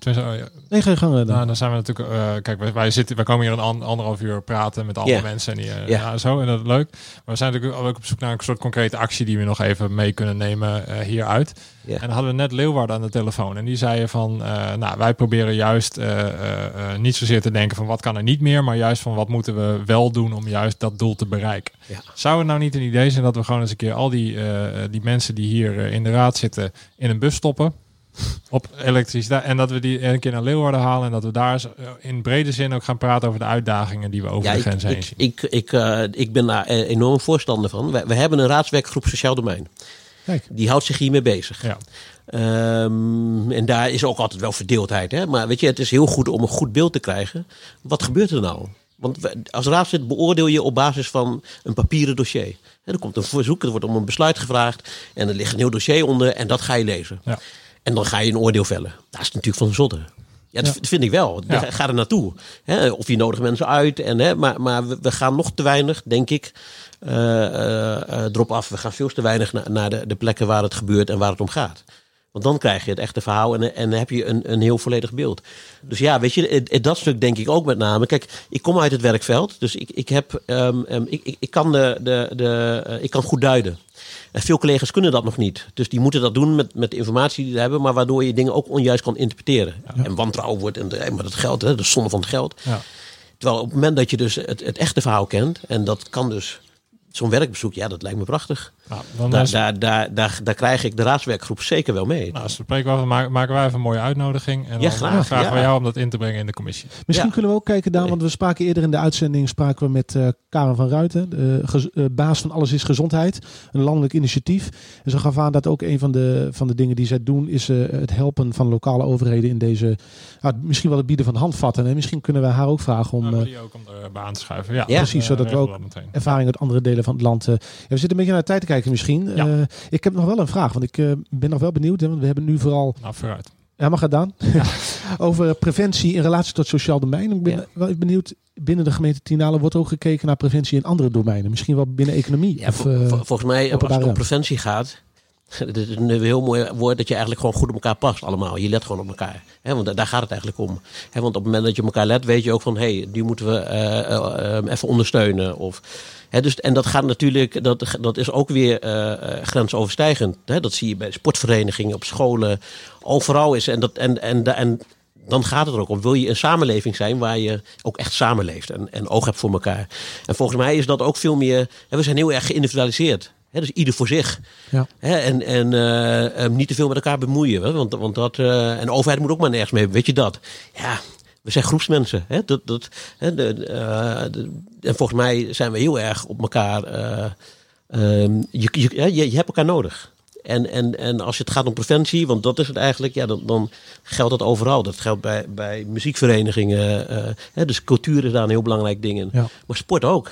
Nee, eh, dan. Nou, dan zijn we natuurlijk. eh, kijk, wij, wij zitten, wij komen hier een an- anderhalf uur praten met alle mensen en die, eh, Ja. ja. zo en dat is leuk. Maar we zijn natuurlijk ook op zoek naar een soort concrete actie die we nog even mee kunnen nemen eh, hieruit. En dan hadden we net Leeuwarden aan de telefoon en die zeiden van, eh, nou, wij proberen juist eh, eh, eh, niet zozeer te denken van wat kan er niet meer, maar juist van wat moeten we wel doen om juist dat doel te bereiken. Ja. Zou het nou niet een idee zijn dat we gewoon eens een keer al die, eh, die mensen die hier in de raad zitten in een bus stoppen? Op elektriciteit. En dat we die een keer naar Leeuwarden halen. En dat we daar eh, in brede zin ook gaan praten over de uitdagingen die we over Ja, de ik, grens heen ik, zien. ik, ik, eh, ik ben daar eh, enorm voorstander van. We, we hebben een raadswerkgroep Sociaal Domein. Kijk. Die houdt zich hiermee bezig. Ja. Ehm, en daar is ook altijd wel verdeeldheid. Hè? Maar weet je, het is heel goed om een goed beeld te krijgen. Wat gebeurt er nou? Want als raadslid beoordeel je op basis van een papieren dossier. Er komt een verzoek, er wordt om een besluit gevraagd. En er ligt een heel dossier onder en dat ga je lezen. Ja. En dan ga je een oordeel vellen. Dat is natuurlijk van de zotte. Ja, dat Ja. vind ik wel. Ja. Ga er naartoe. Of je nodigt mensen uit. En, hè, maar maar we, we gaan nog te weinig, denk ik, erop af. We gaan veel te weinig na- naar de, de plekken waar het gebeurt en waar het om gaat. Want dan krijg je het echte verhaal en, en heb je een, een heel volledig beeld. Dus ja, weet je, dat stuk denk ik ook met name. Kijk, ik kom uit het werkveld, dus ik, ik, heb, ehm, ehm, ik, ik, kan de, de, de, eh, ik kan goed duiden. En veel collega's kunnen dat nog niet. Dus die moeten dat doen met, met de informatie die ze hebben, maar waardoor je dingen ook onjuist kan interpreteren. En wantrouwen wordt, en, eh, maar dat geld, hè, de zonde van het geld. Ja. Terwijl op het moment dat je dus het, het echte verhaal kent, en dat kan dus zo'n werkbezoek, ja, dat lijkt me prachtig. Nou, dan Daar, is- daar, daar, daar, daar krijg ik de raadswerkgroep zeker wel mee. nou, als we spreken dan maken, maken wij even een mooie uitnodiging. En Ja, dan graag, vragen ja. we jou om dat in te brengen in de commissie. Misschien Ja. kunnen we ook kijken, Daan, want we spraken eerder in de uitzending spraken we met eh, Karen van Ruiten, de eh, baas van Alles is Gezondheid, een landelijk initiatief. En ze gaf aan dat ook een van de, van de dingen die zij doen is eh, het helpen van lokale overheden in deze, nou, misschien wel het bieden van handvatten. En misschien kunnen we haar ook vragen om eh, die ook om erbij aan te schuiven. Ja, Ja. Precies, zodat we ook- ervaring uit andere delen van het land. eh. Ja, we zitten een beetje naar de tijd te kijken misschien. Ja. Eh, ik heb nog wel een vraag, want ik eh, ben nog wel benieuwd. Hè, want we hebben nu vooral Nou, vooruit. Ja, mag gedaan. Over preventie in relatie tot sociaal domein. Ik ben Ja. wel benieuwd. Binnen de gemeente Tienalen wordt ook gekeken naar preventie in andere domeinen. Misschien wel binnen economie. Ja, of, vol- eh, vol- volgens mij, als het om preventie gaat. Het is een heel mooi woord dat je eigenlijk gewoon goed op elkaar past allemaal. Je let gewoon op elkaar. Hè, want da- daar gaat het eigenlijk om. Want op het moment dat je op elkaar let, weet je ook van... hé, hey, die moeten we eh, eh, eh, even ondersteunen. Of, dus, en dat gaat natuurlijk, dat, dat is ook weer grensoverstijgend. Dat zie je bij sportverenigingen, op scholen. Overal is en, dat, en, en, en, dan gaat het er ook om. Wil je een samenleving zijn waar je ook echt samenleeft en, en oog hebt voor elkaar. En volgens mij is dat ook veel meer... we zijn heel erg geïndividualiseerd. Dus ieder voor zich. Ja. En en eh, eh, niet te veel met elkaar bemoeien. Hè, want, want dat, eh, en de overheid moet ook maar nergens mee. Weet je dat? Ja, we zijn groepsmensen. Hè, dat, dat, hè, de, eh, de- en volgens mij zijn we heel erg op elkaar... eh, ehm, je, je, je, je hebt elkaar nodig. En, en, en als het gaat om preventie, want dat is het eigenlijk, ja, dan, dan geldt dat overal. Dat geldt bij, bij muziekverenigingen. hè, dus cultuur is daar een heel belangrijk ding in. Ja. Maar sport ook.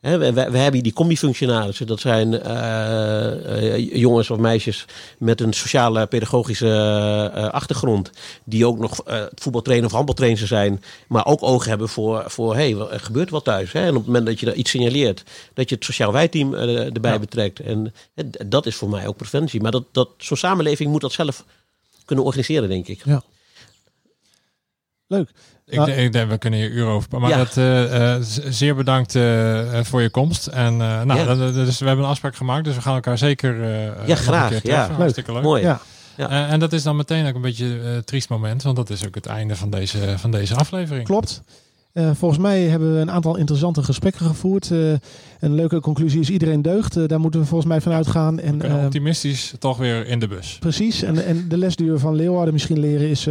We, we, hebben hier die combi-functionarissen. Dat zijn eh, eh, jongens of meisjes met een sociale pedagogische eh, achtergrond. Die ook nog eh voetbaltrainer of handbaltrainer zijn. Maar ook oog hebben voor, voor hey, er gebeurt wat thuis. Hè? En op het moment dat je daar iets signaleert, dat je het sociaal wijteam erbij Ja. betrekt. En dat is voor mij ook preventie. Maar dat, dat, zo'n samenleving moet dat zelf kunnen organiseren, denk ik. Leuk. Ik, Ja. denk- ik denk, we kunnen hier uren over. Maar Ja. dat, eh, eh, zeer bedankt eh, voor je komst. En eh, nou, Ja. dat- dus we hebben een afspraak gemaakt, dus we gaan elkaar zeker eh, nog een graag, keer ja. Leuk. Hartstikke leuk. Mooi. Ja. Ja. Eh, en dat is dan meteen ook een beetje een eh, triest moment, want dat is ook het einde van deze, van deze aflevering. Klopt. Eh, volgens mij hebben we een aantal interessante gesprekken gevoerd. Eh, een leuke conclusie is iedereen deugt. Eh, daar moeten we volgens mij van uitgaan. En, kunnen eh, optimistisch toch weer in de bus. Precies. En, en de les die we van Leeuwarden misschien leren is...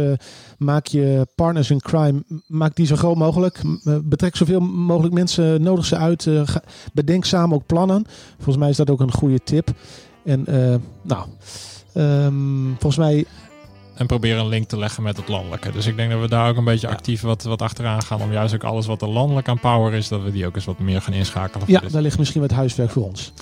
maak je partners in crime, maak die zo groot mogelijk. Betrek zoveel mogelijk mensen, nodig ze uit. ga- bedenk samen ook plannen. Volgens mij is dat ook een goede tip. En nou, ehm, volgens mij... En proberen een link te leggen met het landelijke. Dus ik denk dat we daar ook een beetje actief wat, wat achteraan gaan. Om juist ook alles wat er landelijk aan power is, dat we die ook eens wat meer gaan inschakelen. Ja, daar ligt misschien wat huiswerk voor ons.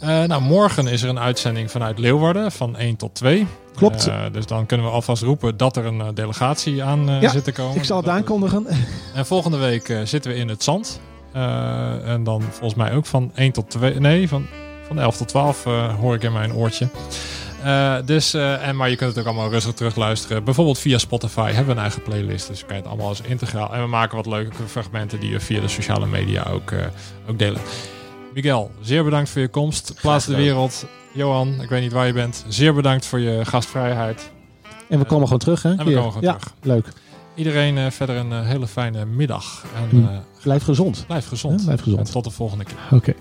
Eh, nou, morgen is er een uitzending vanuit Leeuwarden van 1 tot 2. Klopt. Eh, dus dan kunnen we alvast roepen dat er een eh, delegatie aan Ja, zit te komen. Ik zal het Dat- aankondigen. En volgende week zitten we in het zand. En dan volgens mij ook van 1 tot 2. Nee, van, Van 11 tot 12 eh, hoor ik in mijn oortje. Eh, dus, eh, en, maar je kunt het ook allemaal rustig terugluisteren. Bijvoorbeeld via Spotify hebben we een eigen playlist. Dus kan je het allemaal eens integraal. En we maken wat leuke fragmenten die we via de sociale media ook, eh, ook delen. Miguel, zeer bedankt voor je komst. Plaats de wereld. Johan, ik weet niet waar je bent. Zeer bedankt voor je gastvrijheid. En we komen gewoon terug, hè? we Hier. komen gewoon ja, terug. leuk. Iedereen verder een hele fijne middag. En eh, Blijf gezond. blijf gezond. Ja, blijf gezond. En tot de volgende keer. Oké.